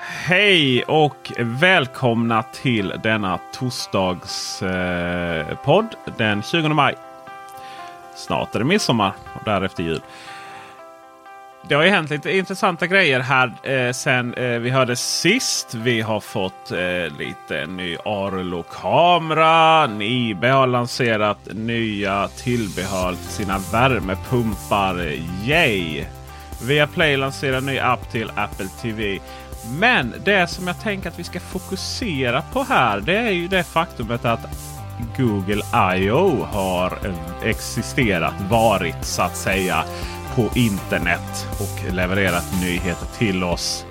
Hej och välkomna till denna torsdagspodd eh, den 20 maj. Snart är det midsommar och därefter jul. Det har ju hänt lite intressanta grejer här eh, sen eh, vi hörde sist. Vi har fått eh, lite ny Arlo-kamera. Nibe har lanserat nya tillbehör till sina värmepumpar. Yay! Viaplay lanserar ny app till Apple TV. Men det som jag tänker att vi ska fokusera på här det är ju det faktumet att Google I.O. har eh, existerat, varit så att säga på internet och levererat nyheter till oss.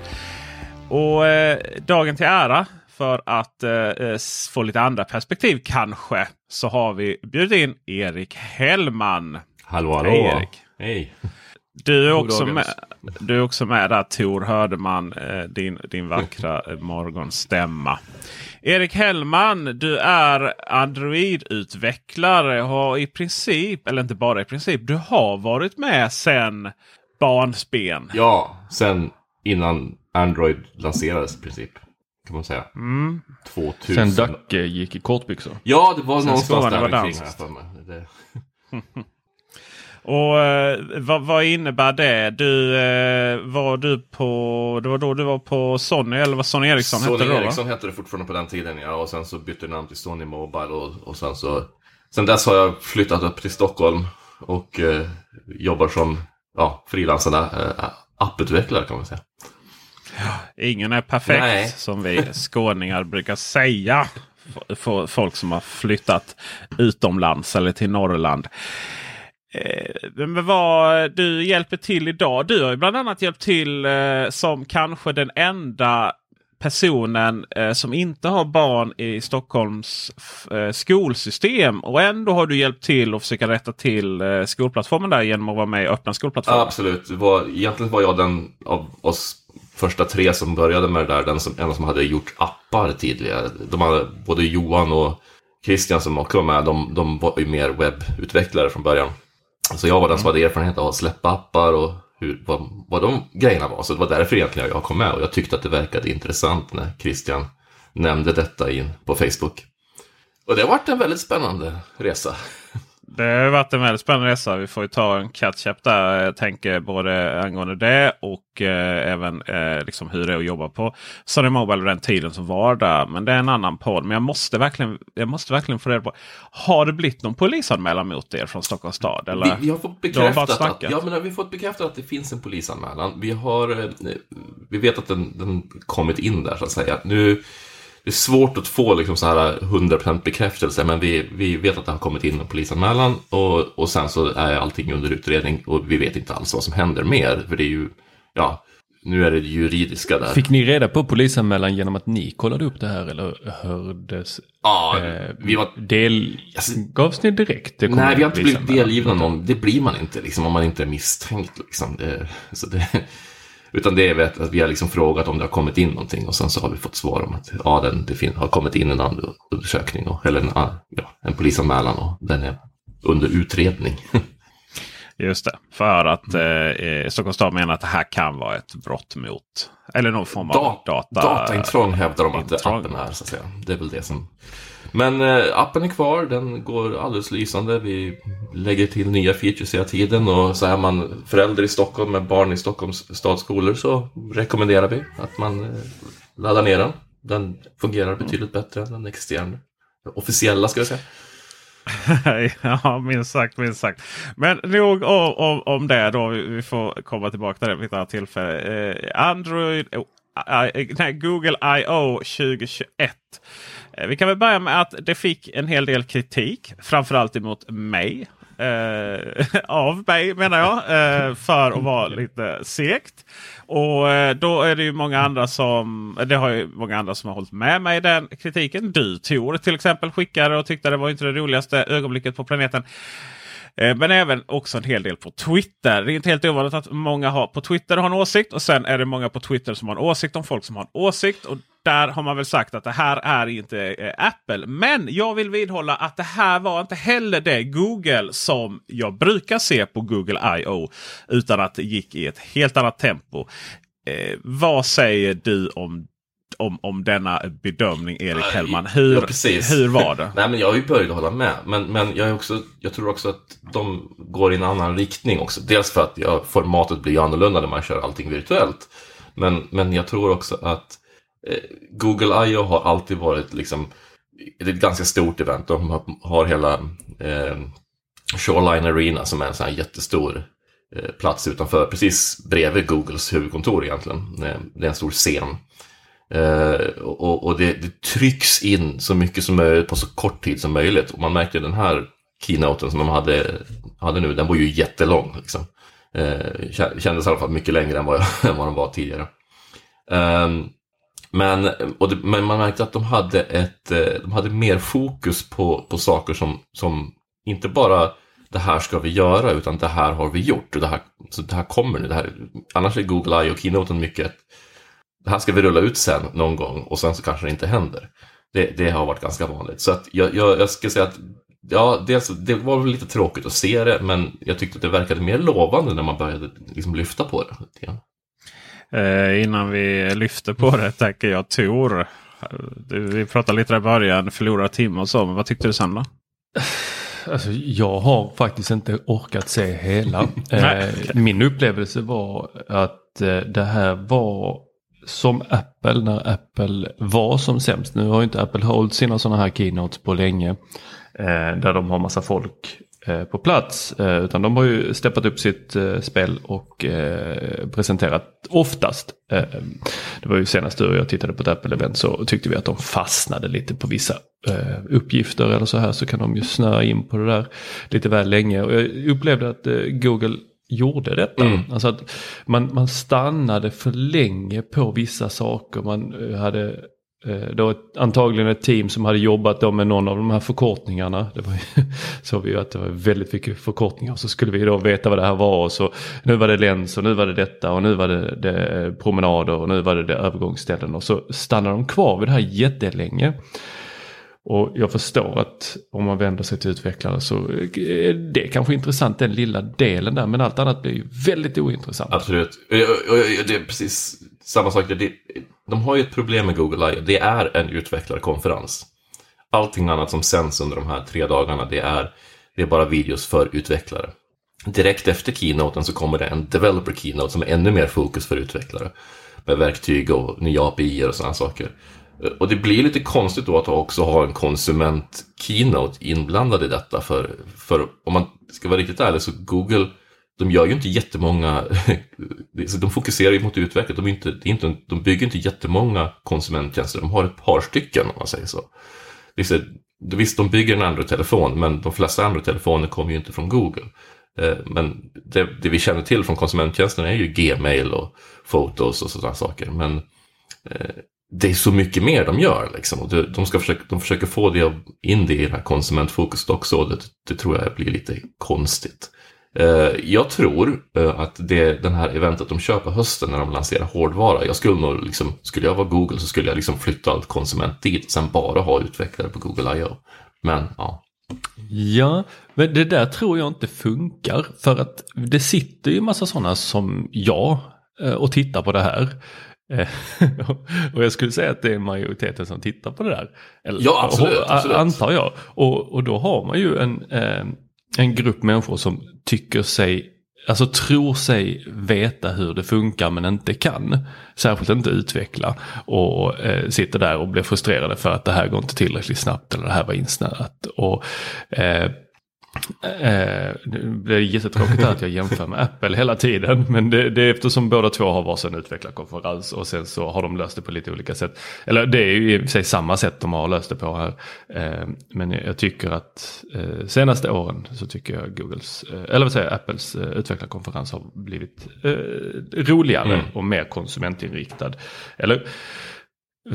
Och eh, dagen till ära för att eh, eh få lite andra perspektiv kanske så har vi bjudit in Erik Hellman. Hallå hallå! Hej Erik! Hej! Du är, också med, du är också med där Tor hörde man eh, din, din vackra eh, morgonstämma. Erik Hellman, du är Android-utvecklare. Har i princip, eller inte bara i princip, du har varit med sen barnsben. Ja, sen innan Android lanserades i princip. Kan man säga. Mm. 2000. Sen Dacke gick i kortbyxor. Ja, det var Sen någonstans där omkring. danskt. Här för mig. Det... Och eh, vad, vad innebär det? Du eh, var du på, det var då du var på Sony eller vad Sony Ericsson Sony hette det då? va? Ericsson hette det fortfarande på den tiden ja. Och sen så bytte namn till Sony Mobile. Och, och sen så... Sen dess har jag flyttat upp till Stockholm. Och eh, jobbar som ja, frilansande eh, apputvecklare kan man säga. Ingen är perfekt Nej. som vi skåningar brukar säga. För folk som har flyttat utomlands eller till Norrland. Eh, Men vad du hjälper till idag. Du har ju bland annat hjälpt till eh, som kanske den enda personen eh, som inte har barn i Stockholms eh, skolsystem. Och ändå har du hjälpt till att försöka rätta till eh, skolplattformen där genom att vara med i öppna skolplattformen. Absolut. Var, egentligen var jag den av oss första tre som började med det där. Den som, enda som hade gjort appar tidigare. De hade, både Johan och Christian som också var med, de, de var ju mer webbutvecklare från början. Så jag var den som hade erfarenhet av att släppa appar och hur, vad, vad de grejerna var. Så det var därför egentligen jag kom med och jag tyckte att det verkade intressant när Christian nämnde detta in på Facebook. Och det har varit en väldigt spännande resa. Det har varit en väldigt spännande resa. Vi får ju ta en catch-up där. Jag tänker både angående det och eh, även eh, liksom hur det är att jobba på Sony Mobile och den tiden som var där. Men det är en annan podd. Men jag måste verkligen, jag måste verkligen få reda på. Har det blivit någon polisanmälan mot er från Stockholms stad? Eller? Vi, vi har fått Du har bekräftat att, ja, men vi har fått bekräftat att det finns en polisanmälan. Vi, har, eh, vi vet att den, den kommit in där så att säga. Nu, det är svårt att få liksom så här 100% bekräftelse men vi, vi vet att det har kommit in en polisanmälan och, och sen så är allting under utredning och vi vet inte alls vad som händer mer. För det är ju, ja, nu är det juridiska där. Fick ni reda på polisanmälan genom att ni kollade upp det här eller hördes? ja, Eh, vi var del... Alltså- Gavs ni direkt? Det Nej, vi har inte blivit delgivna någon. Det blir man inte liksom, om man inte är misstänkt. Liksom. Det, så det, utan det är att vi har liksom frågat om det har kommit in någonting och sen så har vi fått svar om att ja, den, det har kommit in en undersökning och, eller en, ja, en polisanmälan och den är under utredning. Just det. För att eh, Stockholms stad menar att det här kan vara ett brott mot eller någon form av Da- data. Dataintrång hävdar de att intrång. appen är, så att säga. Det är väl det som... Men eh, appen är kvar, den går alldeles lysande. Vi lägger till nya features hela tiden och så är man förälder i Stockholm med barn i Stockholms stadsskolor så rekommenderar vi att man eh, laddar ner den. Den fungerar betydligt bättre än den existerande. Officiella ska jag säga. ja, minst sagt, minst sagt. Men nog om, om, om det då. Vi får komma tillbaka till det vid ett annat tillfälle. Eh, Android, oh, I, nej, Google I.O. 2021. Eh, vi kan väl börja med att det fick en hel del kritik. Framförallt emot mig. Eh, av mig menar jag. Eh, för att vara lite segt. Och eh, då är det ju många andra som det har ju många andra som har hållit med mig i den kritiken. Du Tor till exempel skickade och tyckte det var inte det roligaste ögonblicket på planeten. Eh, men även också en hel del på Twitter. Det är inte helt ovanligt att många har på Twitter har en åsikt och sen är det många på Twitter som har en åsikt om folk som har en åsikt. Och där har man väl sagt att det här är inte eh, Apple. Men jag vill vidhålla att det här var inte heller det Google som jag brukar se på Google I.O. Utan att det gick i ett helt annat tempo. Eh, vad säger du om om, om denna bedömning Erik Hellman? Hur, Ja, hur var det? Nej, men jag har ju börjat hålla med. Men, men jag, är också, jag tror också att de går i en annan riktning också. Dels för att ja, formatet blir annorlunda när man kör allting virtuellt. Men, men jag tror också att Eh, Google I.O. har alltid varit liksom det är ett ganska stort event. De har, hela eh, Shoreline Arena som är en sån här jättestor eh, plats utanför, precis bredvid Googles huvudkontor egentligen. Eh, det är en stor scen. Eh, och och det, det trycks in så mycket som möjligt på så kort tid som möjligt. Och man märkte den här keynoten som de hade, hade nu, den var ju jättelång. Liksom. Eh, kändes i alla fall mycket längre än vad, jag, än vad den var tidigare. Ehm, men, och det, men man märkte att de hade, ett, eh, de hade mer fokus på, på saker som, som inte bara det här ska vi göra utan det här har vi gjort. Och det, här, så det här kommer nu. Det här, annars är Google I och Keynoten mycket det här ska vi rulla ut sen någon gång och sen så kanske det inte händer. Det, det har varit ganska vanligt. Så att jag, jag, jag ska säga att ja, dels, det var lite tråkigt att se det men jag tyckte att det verkade mer lovande när man började liksom lyfta på det. Eh, innan vi lyfter på det tänker jag Tor. Vi pratade lite där i början, förlora timme och så. Men vad tyckte du sen då? Alltså, jag har faktiskt inte orkat se hela. Nej, eh, min upplevelse var att eh, det här var som Apple när Apple var som sämst. Nu har inte Apple hållit sina sådana här keynotes på länge. Eh, där de har massa folk på plats. Eh, utan de har ju steppat upp sitt eh, spel och eh, presenterat oftast. Eh, det var ju senast du och jag tittade på ett Apple-event så tyckte vi att de fastnade lite på vissa eh, uppgifter eller så här så kan de ju snöa in på det där lite väl länge. Och jag upplevde att eh, Google gjorde detta. Mm. Alltså att man, man stannade för länge på vissa saker. Man eh, hade eh, Eh, då ett, antagligen ett team som hade jobbat då med någon av de här förkortningarna. Det var ju, såg vi ju att det var väldigt mycket förkortningar. Så skulle vi då veta vad det här var. Och så, nu var det läns och nu var det detta och nu var det, det eh, promenader och nu var det, det övergångsställen. Och så stannade de kvar vid det här jättelänge. Och jag förstår att om man vänder sig till utvecklare så eh, är det kanske intressant den lilla delen där. Men allt annat blir ju väldigt ointressant. Absolut. Och- Det är precis samma sak. Det, de har ju ett problem med Google I.O. Det är en utvecklarkonferens. Allting annat som sänds under de här tre dagarna, det är, det är bara videos för utvecklare. Direkt efter keynoten så kommer det en developer keynote som är ännu mer fokus för utvecklare. Med verktyg och nya API och sådana saker. Och det blir lite konstigt då att också ha en konsument keynote inblandad i detta. För, för om man ska vara riktigt ärlig så Google, de gör ju inte jättemånga, de fokuserar ju mot utveckling. De, är inte, det är inte, de bygger inte jättemånga konsumenttjänster, de har ett par stycken om man säger så. Det är så visst, de bygger en Android-telefon, men de flesta Android-telefoner kommer ju inte från Google. Eh, men det, det, vi känner till från konsumenttjänsterna är ju Gmail och Photos och sådana saker. Men eh, det är så mycket mer de gör. Liksom. Och de, ska försöka, de försöker få det, in det i det här konsumentfokuset också. Och det, det tror jag blir lite konstigt. Eh, jag tror eh, att det den här eventet de kör på hösten när de lanserar hårdvara. Jag skulle nog liksom, skulle jag vara Google så skulle jag liksom flytta allt konsument dit och sen bara ha utvecklare på Google I.O. Men ja. Ja, men det där tror jag inte funkar för att det sitter ju massa sådana som jag eh, och tittar på det här. och jag skulle säga att det är majoriteten som tittar på det där. Eller, ja, absolut. absolut. Antar jag. Och, och då har man ju en en grupp människor som tycker sig, alltså tror sig veta hur det funkar men inte kan. Särskilt inte utveckla och eh, sitter där och blir frustrerade för att det här går inte tillräckligt snabbt eller det här var insnöat. Och, eh, Eh, det är jättetråkigt att jag jämför med Apple hela tiden. Men det, det är eftersom båda två har varsin utvecklarkonferens och sen så har de löst det på lite olika sätt. Eller det är ju i sig samma sätt de har löst det på här. Eh, men jag tycker att eh, senaste åren så tycker jag Googles, eh, eller vad säger Apples eh, utvecklarkonferens har blivit eh, roligare mm. och mer konsumentinriktad. Eller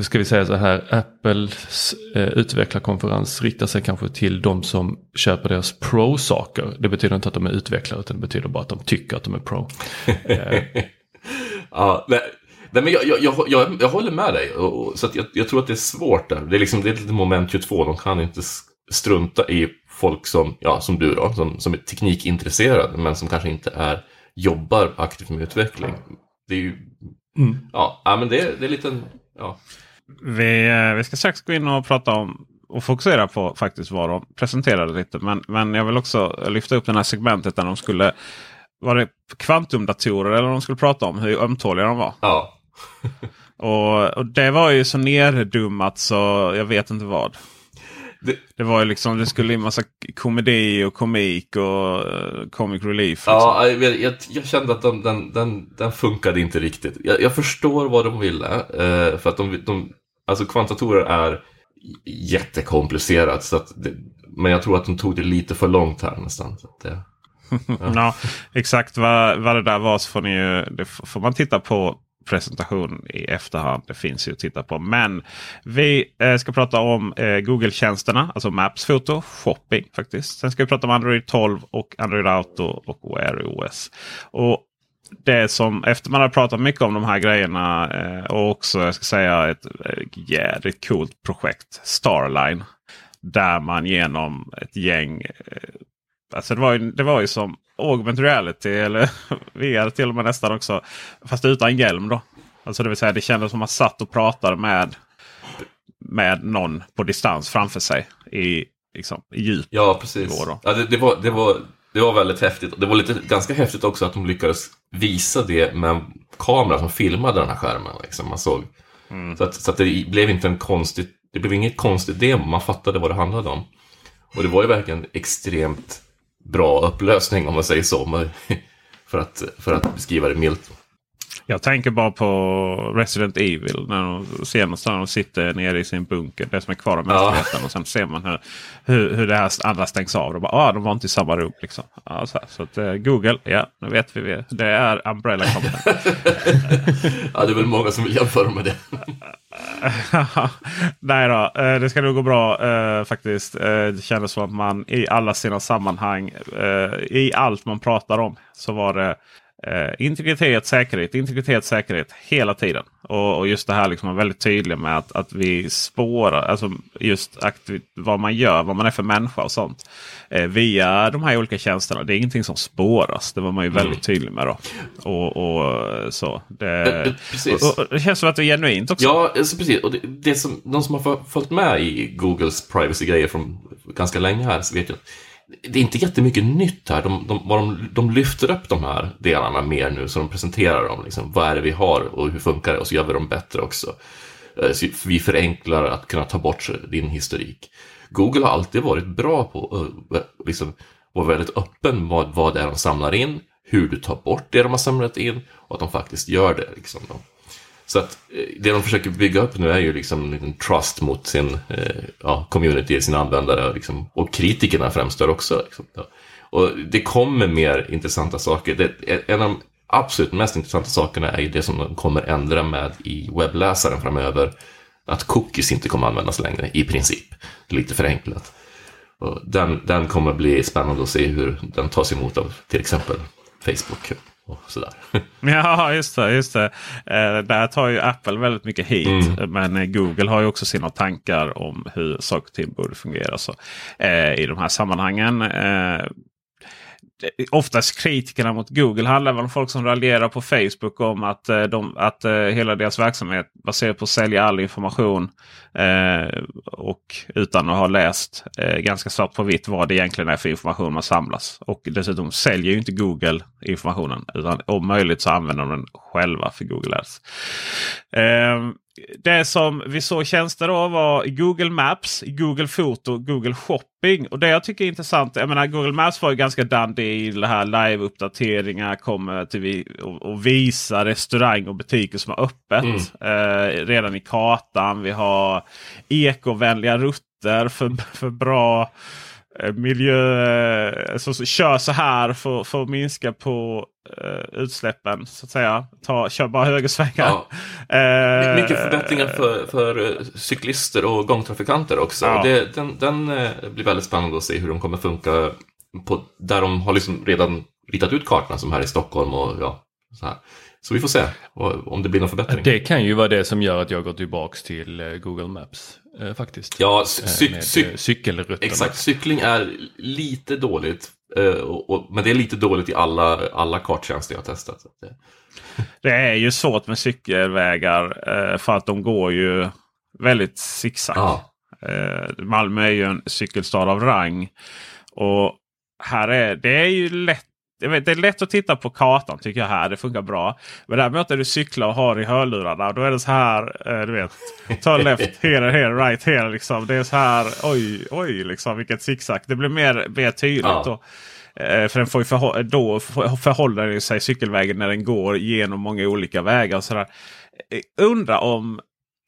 ska vi säga så här, Apples eh, utvecklarkonferens riktar sig kanske till de som köper deras pro-saker. Det betyder inte att de är utvecklare utan det betyder bara att de tycker att de är pro. ja, nej, nej, men jag, jag, jag, jag, håller med dig. Och, så jag, jag, tror att det är svårt där. Det är, liksom, det är moment 22. De kan inte strunta i folk som, ja, som du då, som, som är teknikintresserade men som kanske inte är, jobbar aktivt med utveckling. Det är ju, mm. ja, men det, det är lite ja. Vi, eh, vi ska strax gå in och prata om och fokusera på faktiskt vad de presenterade lite. Men, men jag vill också lyfta upp det här segmentet där de skulle var det kvantumdatorer eller de skulle prata om hur ömtåliga de var. Ja. och, och, det var ju så neddummat så jag vet inte vad. Det, det var ju liksom, det skulle in massa komedi och komik och uh, comic relief. Liksom. Ja, jag, jag, jag, kände att de, den, den, den funkade inte riktigt. Jag, jag förstår vad de ville. Uh, för att de, de, alltså kvantatorer är jättekomplicerat. Så att det, men jag tror att de tog det lite för långt här nästan. Så det, ja. ja. exakt vad, vad det där var så får, ni ju, det får man titta på presentation i efterhand. Det finns ju att titta på. Men vi eh, ska prata om eh, Google-tjänsterna. Alltså Maps, foto, shopping faktiskt. Sen ska vi prata om Android 12 och Android Auto och Wear OS. Och det som efter man har pratat mycket om de här grejerna eh, och också jag ska säga ett eh, jädrigt coolt projekt Starline. Där man genom ett gäng eh, Alltså det var ju, det var ju som augmented reality eller VR till och med nästan också. Fast utan hjälm då. Alltså det vill säga det kändes som att man satt och pratade med, med någon på distans framför sig. I, liksom, i djup Ja precis. Ja, det, det, var, det, var, det var väldigt häftigt. Det var lite, ganska häftigt också att de lyckades visa det med en kamera som filmade den här skärmen. Liksom, man såg. Mm. Så, att, så att det blev inte en konstig, det blev inget konstigt demo. Man fattade vad det handlade om. Och det var ju verkligen extremt bra upplösning om man säger så. För att, för att beskriva det milt. Jag tänker bara på Resident Evil. När de senast när de sitter nere i sin bunker. Det som är kvar av mänskligheten. Ja. Och sen ser man hur, hur, hur det här andra stängs av. Och bara, ah, de var inte i samma rum. Liksom. Ja, så, så att, uh, Google, ja nu vet vi. Det är Umbrella Company. ja, det är väl många som vill jämföra med det. Nej då, eh, det ska nog gå bra eh, faktiskt. Det kändes som att man i alla sina sammanhang, i allt man pratar om, så var det Eh, integritet, säkerhet, integritet, säkerhet hela tiden. Och, och just det här liksom är väldigt tydlig med att, att vi spårar, alltså just vad man gör, vad man är för människa och sånt. Eh, via de här olika tjänsterna. Det är ingenting som spåras. Det var man ju mm. väldigt tydlig med då. Och, och så. Det, eh, och, och, det känns som att det är genuint också. Ja, alltså, precis. Och det, det som, de som har följt med i Googles privacy-grejer från ganska länge här så vet jag det är inte jättemycket nytt här. De, de, de, de lyfter upp de här delarna mer nu, så de presenterar dem. Liksom, vad är det vi har och hur funkar det? Och så gör vi dem bättre också. Eh, så vi förenklar att kunna ta bort din historik. Google har alltid varit bra på att eh, liksom, vara väldigt öppen med vad det är de samlar in, hur du tar bort det de har samlat in och att de faktiskt gör det. Liksom, då. Så att eh, det de försöker bygga upp nu är ju liksom en liten trust mot sin eh, ja, community, sina användare liksom, och kritikerna främst där också. Liksom, Och det kommer mer intressanta saker. Det, eh, en av de absolut mest intressanta sakerna är ju det som de kommer ändra med i webbläsaren framöver. Att cookies inte kommer användas längre, i princip. Lite förenklat. Och den, den kommer bli spännande att se hur den tas emot av till exempel Facebook. Och sådär. Ja, just det. Just det. Eh, där tar ju Apple väldigt mycket hit. Mm. Men eh, Google har ju också sina tankar om hur saker och ting borde fungera. Så, eh, I de här sammanhangen. Eh, Eh, oftast kritikerna mot Google handlar väl om folk som raljerar på Facebook om att, eh, de, att eh, hela deras verksamhet baseras på att sälja all information. Eh, och utan att ha läst eh, ganska svart på vitt vad det egentligen är för information man samlas. Och dessutom säljer ju inte Google informationen. Utan om möjligt så använder de den själva för Google Ads. Eh, det som vi såg tjänster då var Google Maps, Google Foto, Google Shopping. Och det jag tycker är intressant, jag menar Google Maps var ju ganska dandy i det här live-uppdateringar. Kommer till vi och, och visa restaurang och butiker som har öppet. Eh, redan i kartan. Vi har ekovänliga rutter för, för bra miljö. eh, Så, så, kör så här för, för att minska på eh, utsläppen. så att säga. Ta, kör bara högersvängar. Ja. Eh, Mycket förbättringar för, för eh, cyklister och gångtrafikanter också. Ja. Det, den den eh, blir väldigt spännande att se hur de kommer funka på, där de har liksom redan ritat ut kartorna som här i Stockholm. Och, ja, så, här. Så vi får se om det blir någon förbättring. Det kan ju vara det som gör att jag går tillbaks till eh, Google Maps. eh, Faktiskt. Ja, cy- Eh, cy- med, cy- eh, cykelrutterna. Exakt, cykling är lite dåligt. eh, Och, och, men det är lite dåligt i alla, alla karttjänster jag har testat. Det, Det är ju svårt med cykelvägar eh, för att de går ju väldigt zigzag. ja. Eh, Malmö är ju en cykelstad av rang. Och här är det är ju lätt. Vet, det är lätt att titta på kartan tycker jag här. Det funkar bra. Men däremot när du cyklar och har i hörlurarna. Då är det så här. Eh, du vet. Ta left, here, here, right, here. Liksom. Det är så här. Oj, oj, liksom vilket zigzag. Det blir mer, mer tydligt. Ja. då. Eh, För den får ju förhå- då för- förhåller sig cykelvägen när den går genom många olika vägar. Och sådär. Eh, Undra om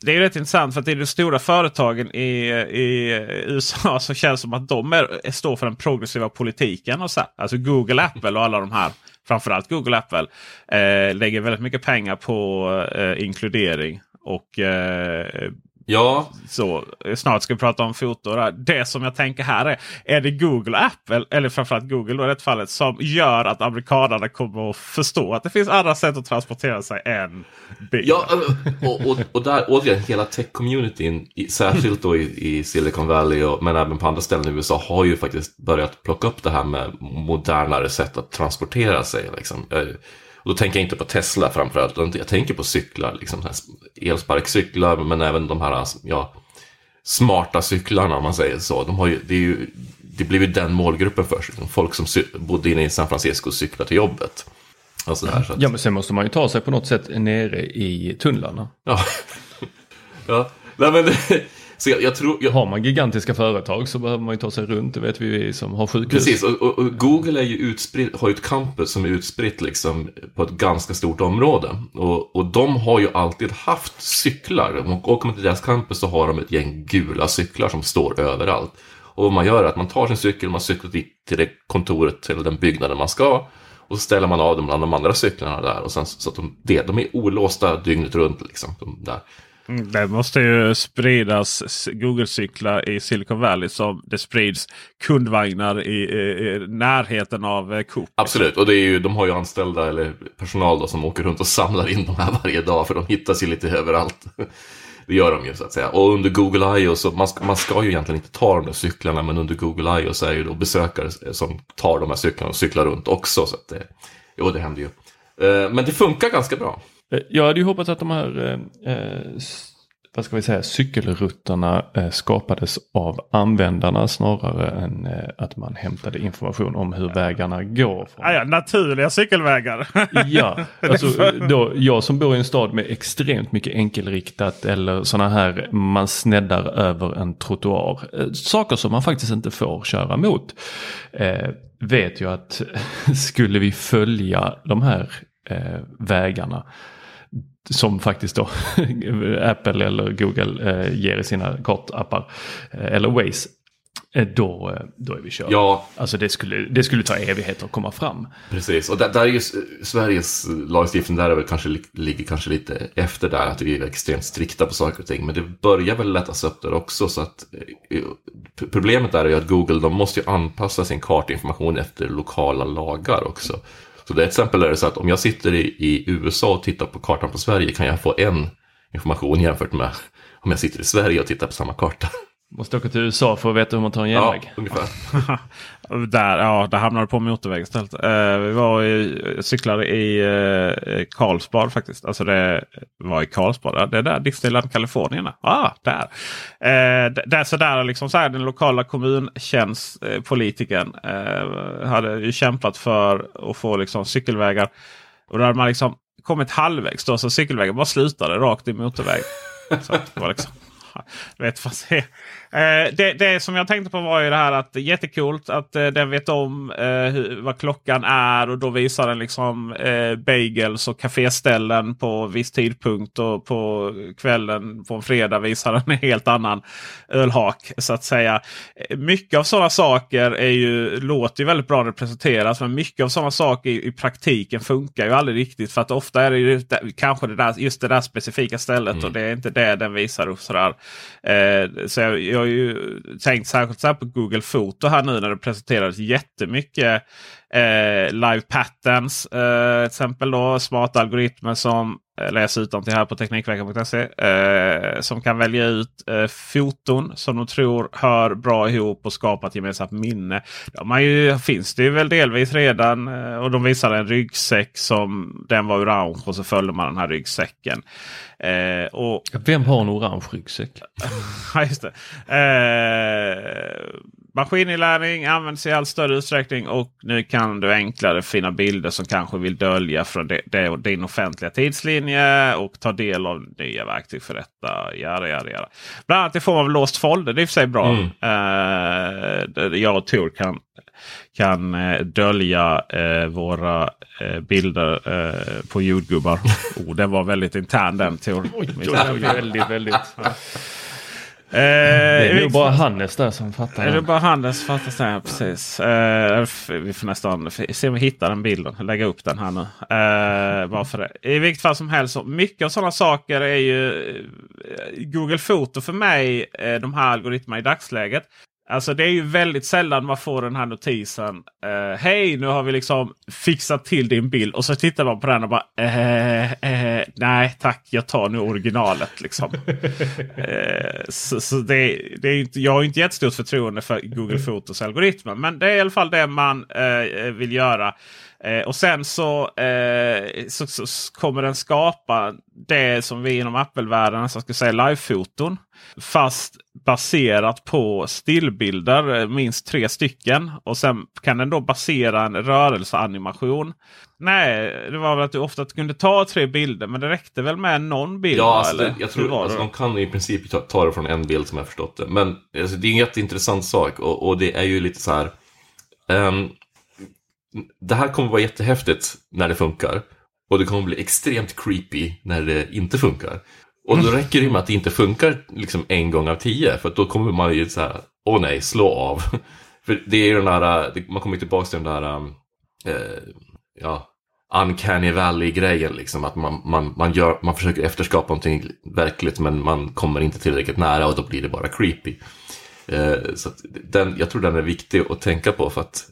det är rätt intressant för att det är de stora företagen i, i USA som känns som att de är, står för den progressiva politiken. Och så. Alltså Google, Apple och alla de här. Framförallt Google Apple. Eh, lägger väldigt mycket pengar på eh, inkludering. Och eh, ja, så snart ska vi prata om foto. Det som jag tänker här är. Är det Google Apple, eller framförallt Google då i det fallet, som gör att amerikanerna kommer att förstå att det finns andra sätt att transportera sig än bil? Ja, eh, och, och, och där återigen, hela tech-communityn, särskilt då i, i Silicon Valley och, men även på andra ställen i USA, har ju faktiskt börjat plocka upp det här med modernare sätt att transportera sig. Liksom. Och då tänker jag inte på Tesla framförallt, utan jag tänker på cyklar, liksom, elsparkcyklar, men även de här ja, smarta cyklarna om man säger så. De ju, det, ju, det blev ju den målgruppen först. Liksom. Folk som bodde inne i San Francisco och cyklade till jobbet. Och så där, så att, Ja men sen måste man ju ta sig på något sätt nere i tunnlarna. Ja. ja. Nej, men, så jag, jag tror... Jag, Har man gigantiska företag så behöver man ju ta sig runt. Det vet vi som har sjukhus. precis, och, och, och Google är ju utspritt, har ju ett campus som är utspritt liksom på ett ganska stort område. Och, och de har ju alltid haft cyklar. Om man åker man till deras campus så har de ett gäng gula cyklar som står överallt. Och vad man gör är att man tar sin cykel, man cyklar dit till det kontoret eller den byggnaden man ska. Och så ställer man av dem bland de andra cyklarna där. Och sen, så att de, de är olåsta dygnet runt. Liksom, de där. Mm, det måste ju spridas Google-cyklar i Silicon Valley som det sprids kundvagnar i, i, närheten av eh, Coop. Absolut, och det är ju, de har ju anställda eller personal då, som åker runt och samlar in de här varje dag för de hittas ju lite överallt. Det gör de ju så att säga. Och under Google I.O. så man ska, man ska ju egentligen inte ta de där cyklarna men under Google I.O. så är det ju då besökare som tar de här cyklarna och cyklar runt också. Så att det, jo, det händer ju. Eh, men det funkar ganska bra. Eh, Jag hade ju hoppats att de här eh, eh, vad ska vi säga, cykelrutterna eh, skapades av användarna snarare än att man hämtade information om hur vägarna går. Från. Ja, naturliga cykelvägar. Ja, alltså då, jag som bor i en stad med extremt mycket enkelriktat eller sådana här man sneddar över en trottoar. Saker som man faktiskt inte får köra mot. Eh, vet ju att skulle vi följa de här eh, vägarna som faktiskt då Apple eller Google eh, ger i sina kartappar eh, eller Waze. eh, då, eh, då är vi körda. Ja, Alltså det skulle, det skulle ta evigheter att komma fram. precis. Och där, där är ju Sveriges lagstiftning där kanske, li- ligger kanske lite efter där, att vi är extremt strikta på saker och ting. Men det börjar väl lättas upp där också. Så att, problemet där är ju att Google, de måste ju anpassa sin kartinformation efter lokala lagar också. Så det, till exempel är det så att om jag sitter i, i USA och tittar på kartan på Sverige kan jag få en information jämfört med om jag sitter i Sverige och tittar på samma karta. Måste åka till USA för att veta hur man tar en Ja, genväg. ungefär. Där, ja, där hamnade du på motorväg istället. Eh, vi var i, cyklade i eh, Karlsbad faktiskt. Alltså det var i Karlsbad. Det är där Disneyland Kalifornien är. Ah, där. Eh, där, så där liksom så här, den lokala kommuntjänstpolitikern eh, hade ju kämpat för att få liksom cykelvägar. Och då hade man liksom kommit halvvägs då. Så cykelvägen bara slutade rakt i motorväg. Så det var liksom... Vet vad det eh, det, det som jag tänkte på var ju det här att jättekult att eh, den vet om eh, hur, vad klockan är. Och då visar den liksom eh, bagels och kaféställen på viss tidpunkt. Och på kvällen på en fredag visar den en helt annan ölhak. Så att säga. Mycket av sådana saker är ju, låter ju väldigt bra när det presenteras. Men mycket av sådana saker i, i praktiken funkar ju aldrig riktigt. För att ofta är det ju kanske det där, just det där specifika stället. Och det är inte det den visar upp. Sådär. Så jag, jag har ju tänkt särskilt så här på Google Foto här nu när det presenterades jättemycket eh, live patterns. Eh, till exempel då smarta algoritmer som eh, läser ut dem till här på Teknikveckan.se. Eh, som kan välja ut eh, foton som de tror hör bra ihop och skapa ett gemensamt minne. De ju, finns det ju väl delvis redan. Eh, och de visade en ryggsäck som den var orange och så följde man den här ryggsäcken. Eh, och Vem har en orange ryggsäck? Ja, just det. Maskininlärning används i allt större utsträckning och nu kan du enklare finna bilder som kanske vill dölja från det, det, din offentliga tidslinje och ta del av nya verktyg för detta. Jada, jada, jada. Bland annat i form av låst folder. Det är i och för sig bra. Eh, där jag och Tor kan, kan eh, dölja eh, våra bilder på jordgubbar. oh, den var väldigt intern den Tor. väldigt, väldigt. Eh, Det är nog bara Hannes där som fattar. är det bara Hannes fattas det? Precis. Eh, vi får nästan se om vi hittar den bilden. Lägga upp den här nu. Eh, bara för det. I vilket fall som helst. Mycket av sådana saker är ju eh, Google Foto för mig. Eh, de här algoritmerna i dagsläget. Alltså det är ju väldigt sällan man får den här notisen. Eh, Hej, nu har vi liksom fixat till din bild. Och så tittar man på den och bara eh, eh, Nej tack, jag tar nu originalet. Liksom. Eh, så så det, det är inte, jag har inte jättestort förtroende för Google Fotos algoritmer. Men det är i alla fall det man eh, vill göra. Eh, och sen så, eh, så, så, så kommer den skapa det som vi inom Apple-världen nästan skulle säga live-foton. Fast baserat på stillbilder, eh, minst tre stycken. Och sen kan den då basera en rörelseanimation. Nej, det var väl att du ofta kunde ta tre bilder men det räckte väl med någon bild? Ja, alltså, eller? jag tror alltså, de kan i princip ta, ta det från en bild som jag förstått det. Men alltså, det är en jätteintressant sak och, och det är ju lite så här. ehm, det här kommer vara jättehäftigt när det funkar. Och det kommer bli extremt creepy när det inte funkar. Och då räcker det med att det inte funkar liksom en gång av tio. För då kommer man ju så här, åh nej, slå av. För det är ju den där, man kommer tillbaka till den där, um, eh, ja, uncanny valley-grejen. Liksom, att man, man, man, gör, man försöker efterskapa någonting verkligt men man kommer inte tillräckligt nära och då blir det bara creepy. Eh, så den, jag tror den är viktig att tänka på för att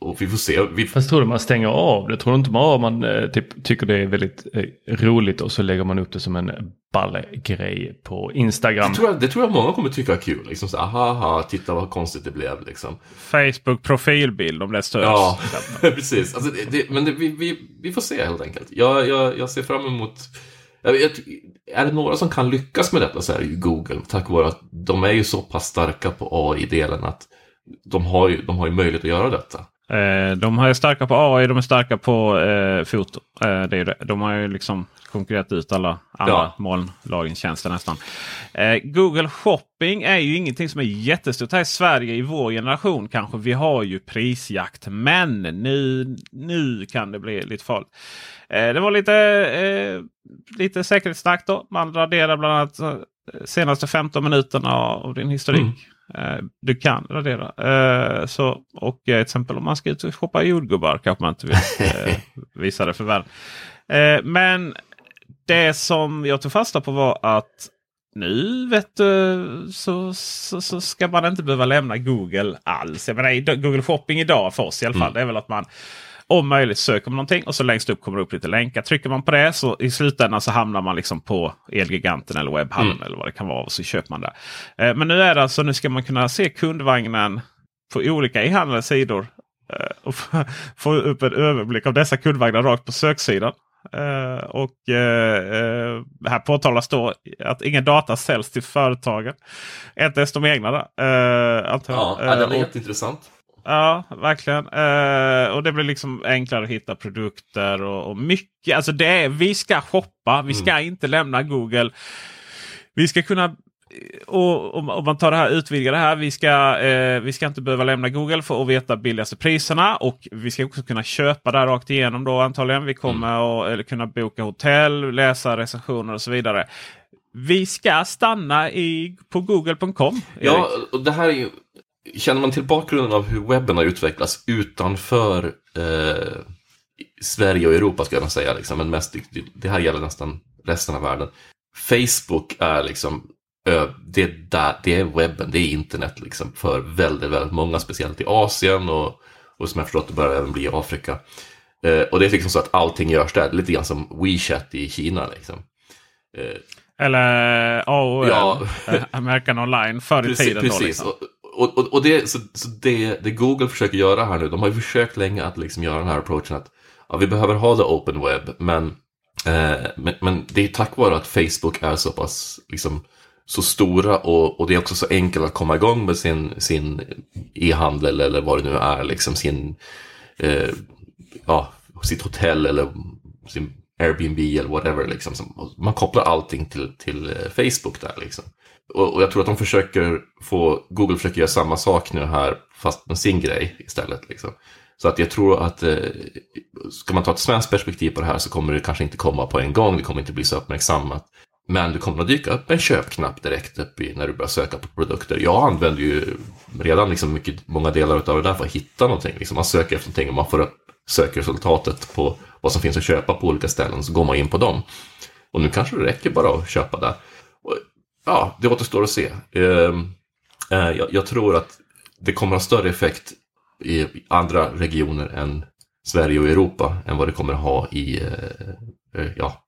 och vi får se. Vi, Fast tror du man stänger av det? Tror du inte bara man eh, typ, tycker det är väldigt eh, roligt och så lägger man upp det som en ball-grej på Instagram? det, tror jag, det tror jag många kommer tycka är kul. Liksom så, aha, aha, titta vad konstigt det blev. Liksom. Facebook profilbild om det stöds. Ja, precis. Alltså, det, det, men det, vi, vi, vi får se helt enkelt. Jag, jag, jag ser fram emot... Jag, vet, är det några som kan lyckas med detta så är det ju Google. Tack vare att de är ju så pass starka på AI-delen att de har, ju, de har ju möjlighet att göra detta. Eh, de är starka på AI, de är starka på eh, foto. Eh, det är det. De har ju liksom konkurrerat ut alla andra Ja. molnlagringstjänster nästan. Eh, Google Shopping är ju ingenting som är jättestort här i Sverige i vår generation kanske. Vi har ju prisjakt men nu, nu kan det bli lite farligt. Eh, det var lite, eh, lite säkerhetssnack då. Man raderar bland annat eh, senaste 15 minuterna av din historik. Mm. Eh, du kan radera. Eh, så, och eh, till exempel om man ska ut och shoppa jordgubbar kanske man inte vill visa det för världen. Men det som jag tog fasta på var att nu vet du så, så, så, ska man inte behöva lämna Google alls. Jag menar, Google Shopping idag för oss i alla fall. Mm. Det är väl att man om möjligt söker man någonting och så längst upp kommer det upp lite länkar. Trycker man på det så i slutändan så hamnar man liksom på Elgiganten eller webbhallen mm. eller vad det kan vara. Och så köper man det. Eh, men nu är det alltså, nu ska man kunna se kundvagnen på olika e-handlade sidor. Eh, och få upp en överblick av dessa kundvagnar rakt på söksidan. Uh, och uh, här påtalas då att ingen data säljs till företagen. Inte ens de egna. Uh, ja, ja, det är jätteintressant. Ja, verkligen. Uh, och det blir liksom enklare att hitta produkter och, och mycket. Alltså det är, vi ska shoppa, vi ska mm. inte lämna Google. Vi ska kunna och om, man tar det här, utvidgar det här. Vi ska, eh, vi ska inte behöva lämna Google för att veta billigaste priserna. Och vi ska också kunna köpa där rakt igenom då antagligen. Vi kommer mm. att kunna boka hotell, läsa recensioner och så vidare. Vi ska stanna i, på google.com. Ja, och det här är ju Känner man till bakgrunden av hur webben har utvecklats utanför eh, Sverige och Europa ska jag säga, liksom, men mest, det här gäller nästan resten av världen. Facebook är liksom det, är där, det är webben, det är internet liksom för väldigt, väldigt många, speciellt i Asien och, och som jag förstått det börjar även bli i Afrika. Eh, och det är liksom så att allting görs där, lite grann som WeChat i Kina. Liksom. Eh, Eller AOL, ja. Eh, American Online, förr i tiden. Precis. Då, liksom och, och, och det, så, så det, det, Google försöker göra här nu, de har ju försökt länge att liksom göra den här approachen att ja, vi behöver ha the open web, men, eh, men, men, det är tack vare att Facebook är så pass liksom, så stora och, och det är också så enkelt att komma igång med sin, sin e-handel eller vad det nu är, liksom sin, eh, ja, sitt hotell eller sin Airbnb eller whatever. Liksom. Man kopplar allting till, till eh, Facebook där. Liksom. Och, och, jag tror att de försöker få, Google försöker göra samma sak nu här fast med sin grej istället. Liksom. Så att jag tror att eh, ska man ta ett svenskt perspektiv på det här så kommer det kanske inte komma på en gång, det kommer inte bli så uppmärksammat. Men det kommer att dyka upp en köpknapp direkt upp i när du börjar söka på produkter. Jag använder ju redan liksom mycket, många delar av det där för att hitta någonting. Liksom man söker efter någonting och man får upp sökresultatet på vad som finns att köpa på olika ställen så går man in på dem. Och nu kanske det räcker bara att köpa där. Ja, det återstår att se. Ehm, eh, jag, jag, tror att det kommer att ha större effekt i andra regioner än Sverige och Europa än vad det kommer att ha i, eh, eh, ja,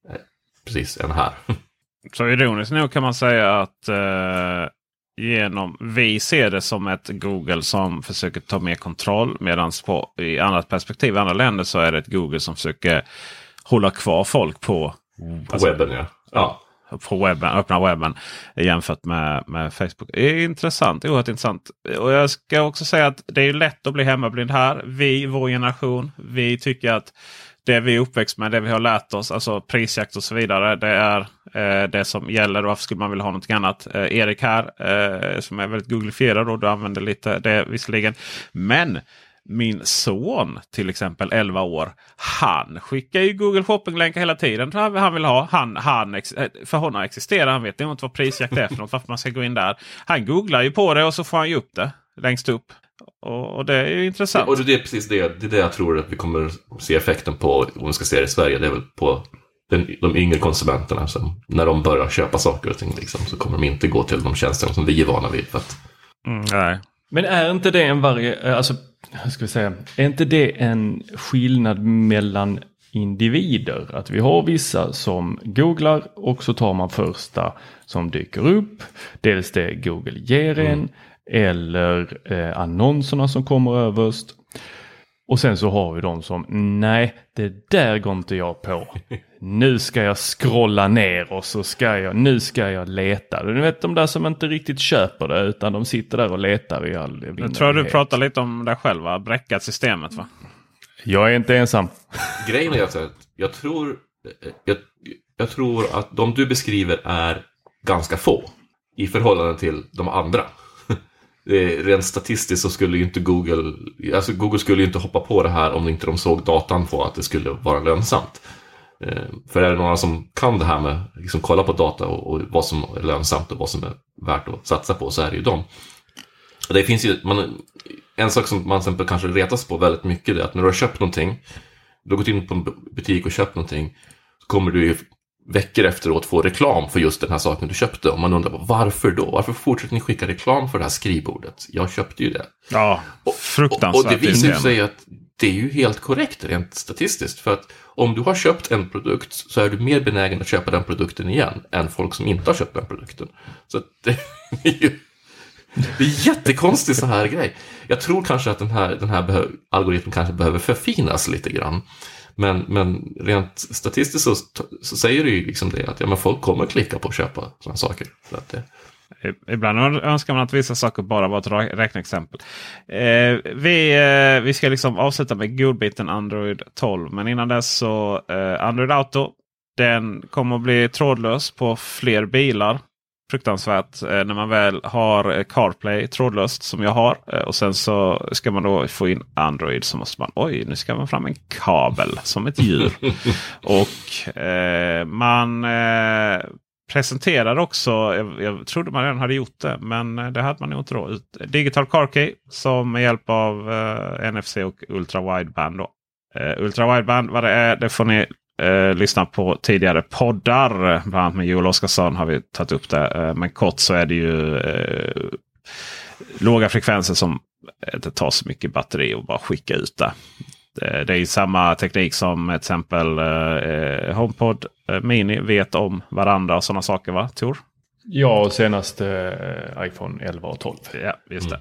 precis, än här. Så ironiskt nog kan man säga att eh, genom vi ser det som ett Google som försöker ta mer kontroll. Medan i annat perspektiv i andra länder så är det ett Google som försöker hålla kvar folk på, på alltså, webben. Ja. ja på webben, öppna webben jämfört med, med Facebook. Det är intressant, oerhört intressant. Och jag ska också säga att det är lätt att bli hemmablind här. Vi, vår generation, vi tycker att det vi är uppväxt med, det vi har lärt oss, alltså prisjakt och så vidare. Det är eh, det som gäller. Varför skulle man vilja ha någonting annat? Eh, Erik här, eh, som är väldigt googlifierad och du använder lite det visserligen. Men min son till exempel 11 år. Han skickar ju Google Shopping-länkar hela tiden. Han vill ha. Han, han, eh, för honom existerar han vet inte vad prisjakt är för något. Varför man ska gå in där. Han googlar ju på det och så får han ju upp det längst upp. Och, det är ju intressant. Och det är precis det, det är det jag tror att vi kommer se effekten på om vi ska se det i Sverige. Det är väl på den, de yngre konsumenterna. Som, när de börjar köpa saker och ting liksom, så kommer de inte gå till de tjänsterna som vi är vana vid. För att... mm, nej. Men är inte det en varje, eh, alltså, ska vi säga, är inte det en skillnad mellan individer? Att vi har vissa som googlar och så tar man första som dyker upp. Dels det Google ger en mm. eller eh, annonserna som kommer överst. Och sen så har vi de som, nej, det där går inte jag på. Nu ska jag scrolla ner och så ska jag, nu ska jag leta. Du vet de där som inte riktigt köper det utan de sitter där och letar i all Jag tror du pratar lite om dig själv, va? bräckat systemet va? Jag är inte ensam. Grejen är att jag tror, jag, jag tror att de du beskriver är ganska få i förhållande till de andra rent statistiskt så skulle ju inte Google, alltså Google skulle ju inte hoppa på det här om inte de såg datan på att det skulle vara lönsamt. Eh, för är det några som kan det här med att liksom kolla på data och, och, vad som är lönsamt och vad som är värt att satsa på så är det ju dem. Det finns ju, man, en sak som man till exempel kanske retas på väldigt mycket är att när du har köpt någonting, du har gått in på en butik och köpt någonting, så kommer du ju veckor efteråt få reklam för just den här saken du köpte. Och man undrar varför då? Varför fortsätter ni skicka reklam för det här skrivbordet? Jag köpte ju det. Ja, fruktansvärt. Och, och det visar sig att det är ju helt korrekt rent statistiskt. För att om du har köpt en produkt så är du mer benägen att köpa den produkten igen än folk som inte har köpt den produkten. Så det är ju det är jättekonstig så här grej. Jag tror kanske att den här, den här algoritmen kanske behöver förfinas lite grann. Men, men rent statistiskt så, så säger det ju liksom det att ja, men folk kommer klicka på att köpa sådana saker. Så att det... Ibland önskar man att vissa saker bara var ett räkneexempel. Eh, vi, eh, vi ska liksom avsluta med godbiten Android 12. Men innan dess så eh, Android Auto. Den kommer att bli trådlös på fler bilar fruktansvärt eh, när man väl har eh, CarPlay trådlöst som jag har. Eh, och sen så ska man då få in Android så måste man oj nu ska man fram en kabel som ett djur. och man presenterar också, jag, jag, trodde man redan hade gjort det men eh, det hade man nog inte då. Digital Car Key som med hjälp av eh, NFC och Ultra Wideband. Då. Eh, Ultra Wideband vad det är det får ni eh, lyssna på tidigare poddar. Bland annat med Joel Oscarsson har vi tagit upp det. Eh, men kort så är det ju eh, låga frekvenser som inte tar så mycket batteri och bara skicka ut det. Det, det är samma teknik som till exempel eh, HomePod eh, Mini vet om varandra och sådana saker va Tor? Ja, och senast eh, iPhone 11 och 12. Ja, just det.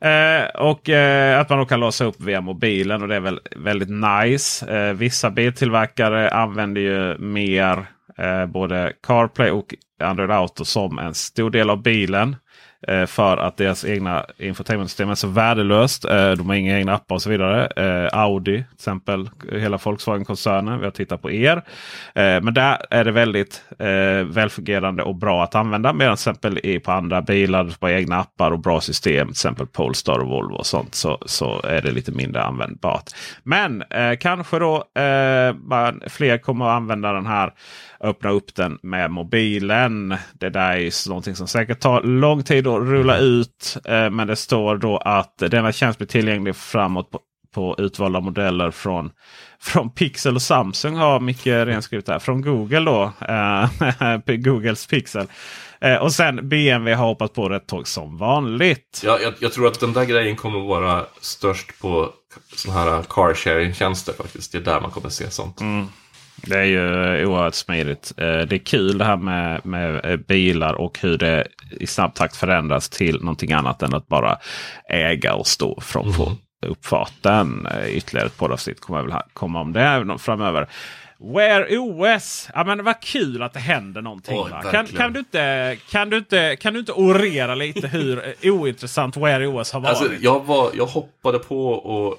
Eh, och eh, att man då kan låsa upp via mobilen och det är väl väldigt nice. Eh, vissa biltillverkare använder ju mer eh, både CarPlay och Android Auto som en stor del av bilen. Eh, för att deras egna infotainmentsystem är så värdelöst. Eh, de har inga egna appar och så vidare. Eh, Audi till exempel, hela Volkswagen-koncernen. Vi har tittat på er. Eh, men där är det väldigt eh, välfungerande och bra att använda. Medan till exempel på andra bilar på egna appar och bra system. Till exempel Polestar och Volvo och sånt. Så, så är det lite mindre användbart. Men eh, kanske då eh, fler kommer att använda den här öppna upp den med mobilen. Det där är någonting som säkert tar lång tid att rulla ut. Eh, men det står då att denna tjänst blir tillgänglig framåt på, på utvalda modeller från, från Pixel och Samsung har Micke renskrivet här. Från Google då. Eh, Googles Pixel. Eh, och sen BMW har hoppat på det tåg som vanligt. Ja, jag, jag, tror att den där grejen kommer vara störst på sådana här car sharing-tjänster faktiskt. Det är där man kommer se sånt. Mm. Det är ju oerhört smidigt. Eh, det är kul det här med, med eh, bilar och hur det i snabb takt förändras till någonting annat än att bara äga och stå från mm. uppfarten. Eh, ytterligare ett poddavsnitt kommer väl komma om det framöver. Wear OS! Ja men vad kul att det händer någonting. Oh, kan, kan, du inte, kan, du inte, kan du inte orera lite hur ointressant Wear OS har alltså, varit? Alltså, jag, var, jag hoppade på och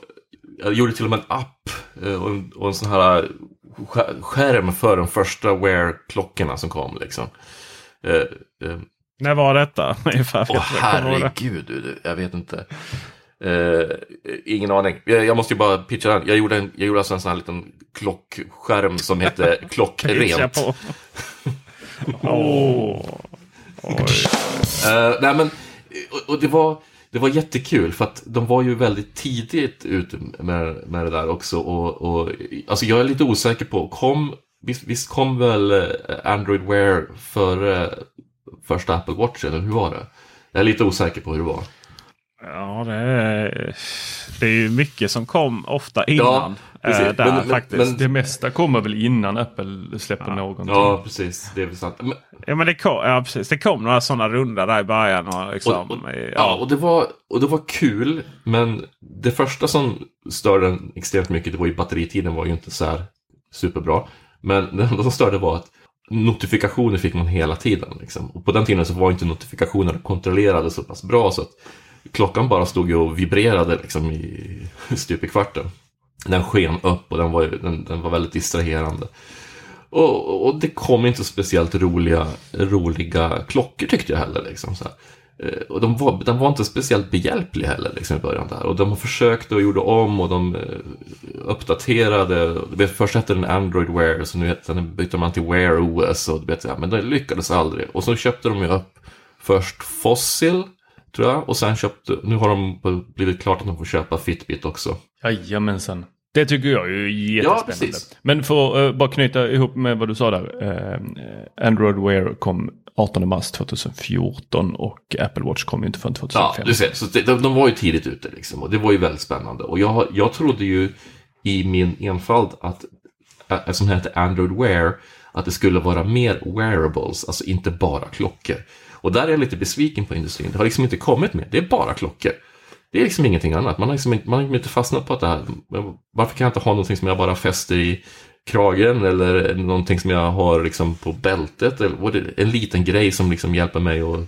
jag gjorde till och med en app och en, och en sån här skärm för de första Wear-klockorna som kom. Liksom. Eh, eh. När var detta? Åh oh, herregud, du, jag vet inte. Eh, ingen aning. Jag, jag, måste ju bara pitcha den. Jag gjorde, en, jag gjorde alltså en sån här liten klockskärm som hette Klockrent. oh. uh, nej men, och, och det var det var jättekul för att de var ju väldigt tidigt ute med, med det där också. Och, och, alltså jag är lite osäker på, kom, visst, visst kom väl eh, Android Wear före första Apple Watch eller hur var det? Jag är lite osäker på hur det var. Ja, det är, det är ju mycket som kom ofta innan. Ja. Äh, där, men, faktiskt. Men, det mesta kommer väl innan Apple släpper ja. någonting. Ja, precis. Det är väl sant. Men, ja, men det kom, ja, precis. Det kom några sådana runda där i början. Och, liksom, och, och ja. ja, och, det var, och det var kul. Men det första som störde den extremt mycket, det var ju batteritiden var ju inte så här superbra. Men det enda som störde var att notifikationer fick man hela tiden. Liksom. Och på den tiden så var inte notifikationerna kontrollerade så pass bra. så att klockan bara stod ju och vibrerade liksom i stup i kvarten. Den sken upp och den var, den, den var väldigt distraherande. Och, och, det kom inte speciellt roliga, roliga klockor tyckte jag heller. Liksom, så här. Eh, och de var, den var inte speciellt behjälplig heller liksom, i början. där. Och de försökte och gjorde om och de eh, uppdaterade. Vet, först hette den Android Wear, så nu heter den, bytte man till Wear OS. Och, vet, ja, men det lyckades aldrig. Och så köpte de ju upp först Fossil tror jag. Och sen köpte, nu har de blivit klart att de får köpa Fitbit också. Jajamensan. Det tycker jag är jättespännande. Ja, Men för att uh, bara knyta ihop med vad du sa där. Uh, Android Wear kom 18 mars 2014 och Apple Watch kom ju inte förrän 2005. Ja, du ser. Så det, de, de, var ju tidigt ute liksom. Och det var ju väldigt spännande. Och jag, jag trodde ju i min enfald att, eftersom det hette Android Wear, att det skulle vara mer wearables, alltså inte bara klockor. Och där är jag lite besviken på industrin. Det har liksom inte kommit mer. Det är bara klockor. Det är liksom ingenting annat. Man har liksom inte, man har inte fastnat på att det här. Varför kan jag inte ha någonting som jag bara fäster i kragen eller någonting som jag har liksom på bältet. Eller en liten grej som liksom hjälper mig och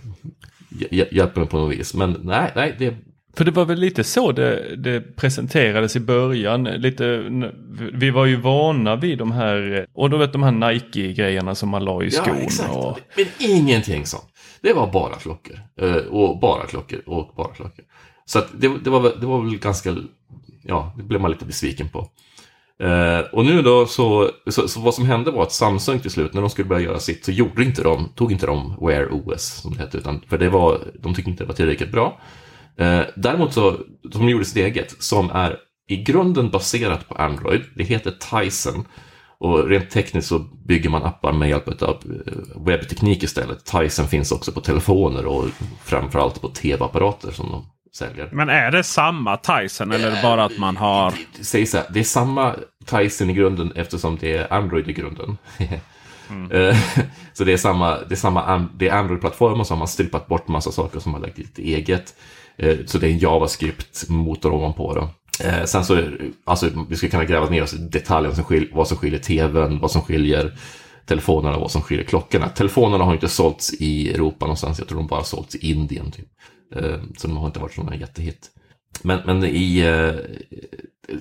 hjälper mig på något vis. Men nej, nej, det för det var väl lite så det, det, presenterades i början. Lite, vi var ju vana vid de här, och då vet de här Nike-grejerna som man la i skon. Ja, exakt. Och... Men ingenting sånt. Det var bara klockor. Eh, och bara klockor och bara klockor. Så det, det, var, det var väl ganska, ja, det blev man lite besviken på. Eh, och nu då så, så, så, vad som hände var att Samsung till slut, när de skulle börja göra sitt, så gjorde inte de, tog inte de Wear OS som det hette, utan, för det var, de tyckte inte det var tillräckligt bra. Eh, däremot så, de gjorde sitt eget, som är i grunden baserat på Android. Det heter Tyson. Och rent tekniskt så bygger man appar med hjälp av eh, webbteknik istället. Tyson finns också på telefoner och framförallt på tv-apparater som de säljer. Men är det samma Tyson eller är det bara att man har... Säg så här, det är samma Tyson i grunden eftersom det är Android i grunden. Mm. Eh, så det är samma, det är samma det är Android-plattformen som har stripat bort massa saker som har lagt lite eget. Eh, så det är en JavaScript-motor ovanpå. Då. Eh, sen så, alltså vi skulle kunna gräva ner oss i detaljen som skil, vad som skiljer tvn, vad som skiljer telefonerna och vad som skiljer klockorna. Telefonerna har inte sålts i Europa någonstans, jag tror de bara sålts i Indien. Typ. Eh, så de har inte varit sådana jättehit. Men, men i... Eh,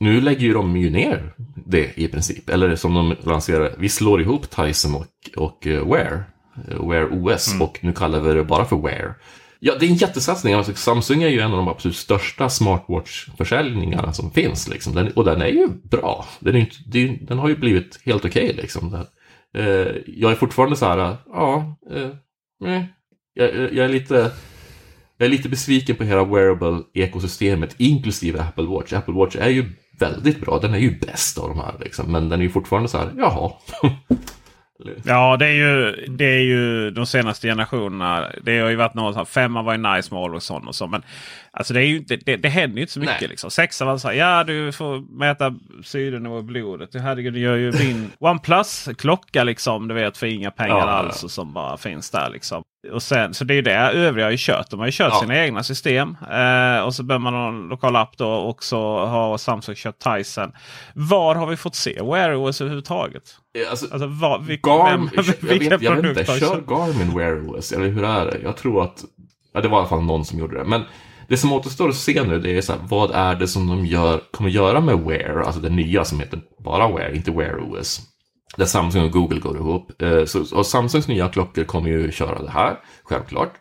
nu lägger ju de ju ner det i princip. Eller som de lanserar, vi slår ihop Tyson och, och uh, Wear. Uh, Wear OS mm. och nu kallar vi det bara för Wear. Ja, det är en jättesatsning. Alltså, Samsung är ju en av de absolut största smartwatch-försäljningarna som finns. Liksom. Den, och den är ju bra. Den, är inte, det, den har ju blivit helt okej. Okay, liksom. eh, jag är fortfarande så här, eh, ja, eh, nej, jag, eh, jag, är lite... Jag är lite besviken på hela wearable-ekosystemet, inklusive Apple Watch. Apple Watch är ju väldigt bra. Den är ju bäst av de här. Liksom. Men den är ju fortfarande så här, jaha. Ja, det är, ju, det är ju de senaste generationerna. Det har ju varit något, femma var ju nice med Always On och så. Men alltså det, är ju inte, det, det händer ju inte så mycket. Liksom. Sexa var så här, ja du får mäta syrenivå i blodet. Herregud, det gör ju din OnePlus-klocka liksom. Du vet för inga pengar ja, alls och som bara finns där liksom. Och sen, så det är ju det övriga har ju kört. De har ju kört ja. sina egna system. Eh, och så behöver man ha en lokal app då. Och så har Samsung kört Tyson. Var har vi fått se Wear OS överhuvudtaget? Alltså, alltså vad, vilka, Garm, vem, jag, vilka vet, jag vet inte, kör Garmin Wear OS? Eller hur är det? Jag tror att, ja, det var i alla fall någon som gjorde det. Men det som återstår att se nu det är så här, vad är det som de gör, kommer göra med Wear? Alltså det nya som heter bara Wear, inte Wear OS. Där Samsung och Google går ihop. Eh, så, och Samsungs nya klockor kommer ju köra det här, självklart.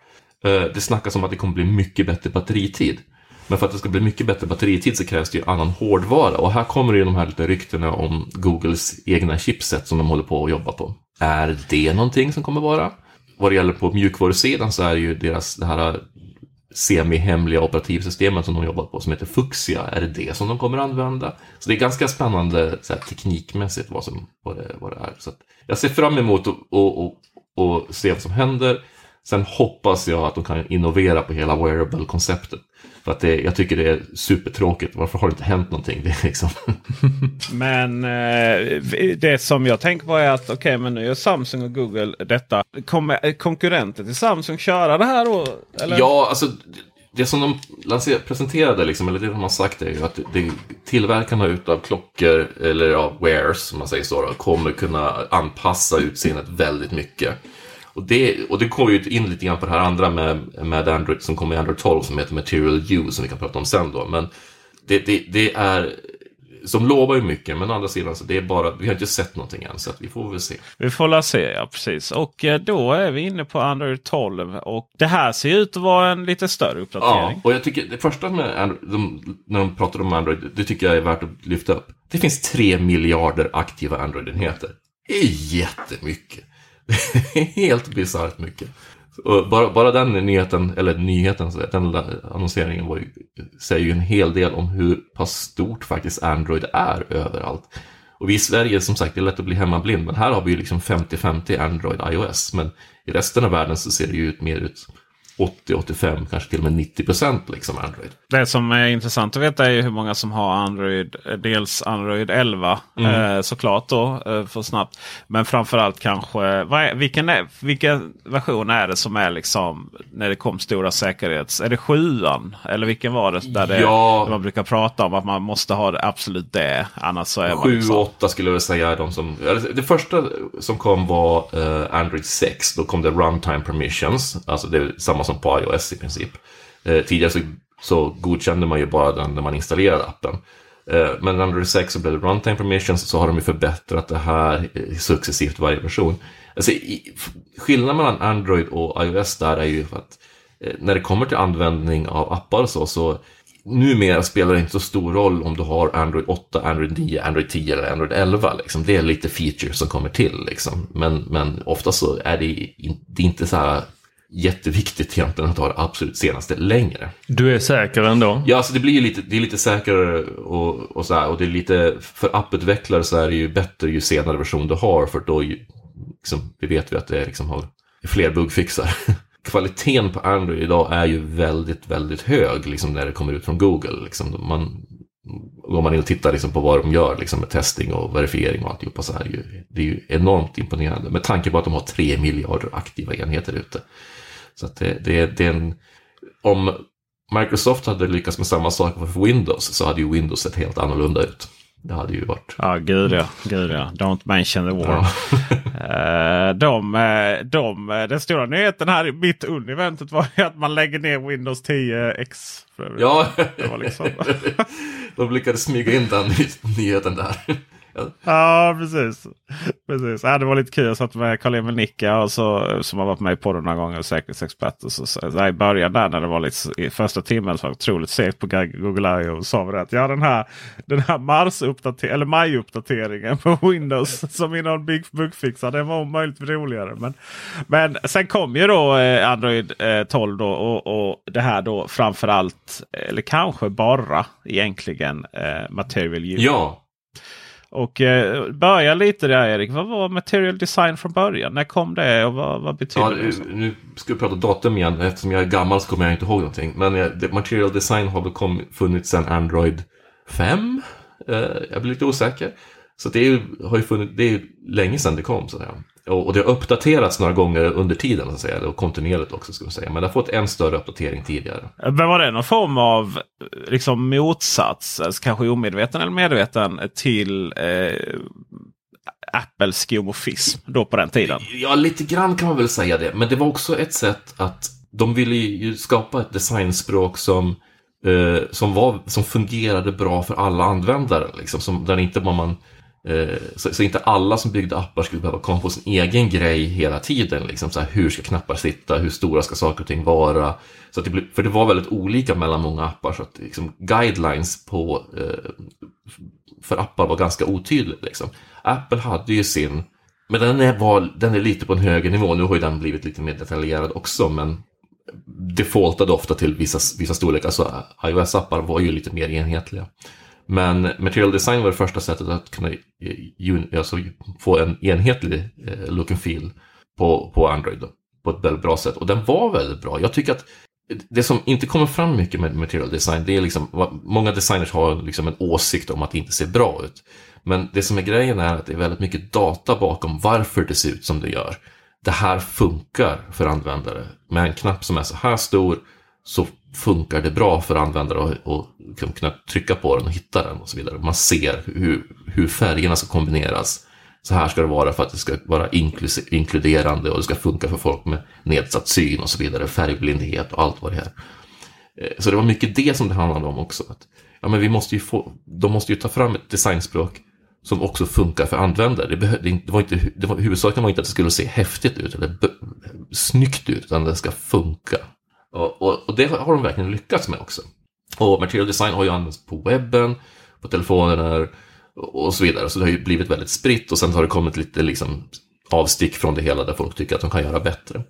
Eh, det snackas om att det kommer bli mycket bättre batteritid. Men för att det ska bli mycket bättre batteritid så krävs det ju annan hårdvara. Och här kommer ju de här lite ryktena om Googles egna chipset som de håller på att jobba på. Är det någonting som kommer vara? Vad det gäller på mjukvarusidan så är det ju deras det här semi-hemliga operativsystemet som de jobbar på som heter Fuxia. Är det det som de kommer använda? Så det är ganska spännande så här, teknikmässigt vad, som, vad, det, vad det är. Så jag ser fram emot att och, och, och se vad som händer. Sen hoppas jag att de kan innovera på hela wearable-konceptet. För att det, jag tycker det är supertråkigt. Varför har det inte hänt någonting? Det liksom... men eh, det som jag tänker på är att okej, okay, men nu gör Samsung och Google detta. Kommer konkurrenter till Samsung köra det här då? Eller? Ja, alltså det som de presenterade, liksom, eller det de har sagt är ju att det, tillverkarna utav klockor, eller ja, wears som man säger så, då, kommer kunna anpassa utseendet väldigt mycket. Och det, och det går ju in lite grann på det här andra med, med Android som kommer i Android 12 som heter Material U som vi kan prata om sen då. Men det, det, det är som lovar ju mycket, men å andra sidan så det är bara, vi har inte sett någonting än så att vi får väl se. Vi får väl se, ja precis. Och eh, då är vi inne på Android 12 och det här ser ut att vara en lite större uppdatering. Ja, och jag tycker det första med Android, de, när de pratar om Android, det tycker jag är värt att lyfta upp. Det finns tre miljarder aktiva Android-enheter. Det är jättemycket. Helt bisarrt mycket. Och bara, bara den nyheten, eller nyheten, den annonseringen var ju, säger ju en hel del om hur pass stort faktiskt Android är överallt. Och vi i Sverige, som sagt, det är lätt att bli hemmablind, men här har vi ju liksom 50-50 Android iOS. Men i resten av världen så ser det ju ut mer ut 80-85, kanske till och med 90 procent liksom Android. Det som är intressant att veta är hur många som har Android. Dels Android 11 mm. eh, såklart då eh, för snabbt. Men framförallt kanske är, vilken, är, vilken version är det som är liksom när det kom stora säkerhets... Är det sjuan? Eller vilken var det där, det, ja. man brukar prata om att man måste ha det absolut det. Annars så är 7 liksom... 8 skulle jag säga de som... Det första som kom var uh, Android 6. Då kom det Runtime Permissions. Alltså det är samma som på iOS i princip. Eh, tidigare så, så godkände man ju bara den när man installerade appen. Eh, men Android 6 så blev det Runtime Permissions så har de ju förbättrat det här eh, successivt varje version. Alltså, i, skillnaden mellan Android och iOS där är ju att eh, när det kommer till användning av appar och så, så numera spelar det inte så stor roll om du har Android 8, Android 9, Android 10 eller Android 11. Liksom. Det är lite features som kommer till. Liksom. Men, men ofta så är det, in, det är inte så här jätteviktigt egentligen att ha det absolut senaste längre. Du är säker ändå? Ja, alltså det blir lite, det är lite säkrare och, och så här, och det är lite, för apputvecklare så är det ju bättre ju senare version du har för då liksom, vi vet vi att det liksom har fler buggfixar. Kvaliteten på Android idag är ju väldigt, väldigt hög liksom när det kommer ut från Google. Liksom, man, går man in och tittar liksom på vad de gör liksom med testing och verifiering och alltihopa så är det ju, det är ju enormt imponerande med tanke på att de har tre miljarder aktiva enheter ute. Så det, det, det är en, om Microsoft hade lyckats med samma sak för Windows så hade ju Windows sett helt annorlunda ut. Det hade ju varit... Ja, gud ja. Gud ja. Don't mention the war. Eh, de, eh, de, eh, den stora nyheten här mitt under eventet var ju att man lägger ner Windows 10 X. för övrigt. Ja, Det var liksom... de lyckades smyga in den ny- nyheten där. Ja, precis. precis. Ja, det var lite kul. Jag satt med Karl-Emil Nicka och så, som har varit med på podden några gånger. Säkerhetsexpert. Och så, så, så, I början där när det var lite i första timmen så var det otroligt segt på Google I.O. och sa att ja, den här, den här mars eller maj-uppdateringen på Windows som innehåller big bugfixar. Den var om möjligt roligare. Men, men sen kom ju då eh, Android eh, 12 då, och, och det här då framförallt, eh, eller kanske bara egentligen eh, Material U. Ja, och eh, börja lite där Erik. Vad var Material Design från början? När kom det och vad, vad betyder ja det? nu, nu ska vi prata datum igen. Eftersom jag är gammal så kommer jag inte ihåg någonting. Men eh, Material Design har väl kom, funnits sedan Android 5. Eh, jag blir lite osäker. Så det är har ju funnits, det är länge sedan det kom. Så säga. Och, det har uppdaterats några gånger under tiden. Så att säga, och kontinuerligt också. Ska man säga. Men det har fått en större uppdatering tidigare. Men var det någon form av liksom, motsats, alltså, kanske omedveten eller medveten, till eh, Apples skomorfism då på den tiden? Ja, lite grann kan man väl säga det. Men det var också ett sätt att de ville ju skapa ett designspråk som, eh, som, var, som fungerade bra för alla användare. Liksom, som, där inte man, eh, Eh, så, så inte alla som byggde appar skulle behöva komma på sin egen grej hela tiden. Liksom, så här, hur ska knappar sitta? Hur stora ska saker och ting vara? Så att det blev, för det var väldigt olika mellan många appar. Så att liksom, guidelines på, eh, för appar var ganska otydligt. Liksom. Apple hade ju sin men den är, var, den är lite på en högre nivå. Nu har ju den blivit lite mer detaljerad också, men defaultade ofta till vissa, vissa storlekar. Så iOS-appar var ju lite mer enhetliga. Men Material Design var det första sättet att kunna alltså, få en enhetlig eh, look and feel på, på Android. Då, på ett väldigt bra sätt. Och den var väldigt bra. Jag tycker att det som inte kommer fram mycket med Material Design, det är liksom, många designers har liksom en åsikt om att det inte ser bra ut. Men det som är grejen är att det är väldigt mycket data bakom varför det ser ut som det gör. Det här funkar för användare. Med en knapp som är så här stor så funkar det bra för användare att och, liksom kunna trycka på den och hitta den och så vidare. Man ser hur, hur färgerna ska kombineras. Så här ska det vara för att det ska vara inkluderande och det ska funka för folk med nedsatt syn och så vidare. Färgblindhet och allt vad det är. Eh, så det var mycket det som det handlade om också. Att, ja, men vi måste ju få, de måste ju ta fram ett designspråk som också funkar för användare. Det, behö, det, var inte, det var, huvudsaken var inte att det skulle se häftigt ut eller snyggt ut, utan det ska funka. Och, och, och det har de verkligen lyckats med också. Och Material Design har ju använts på webben, på telefonerna och så vidare. Så det har ju blivit väldigt spritt och sen har det kommit lite liksom avstick från det hela där folk tycker att de kan göra bättre.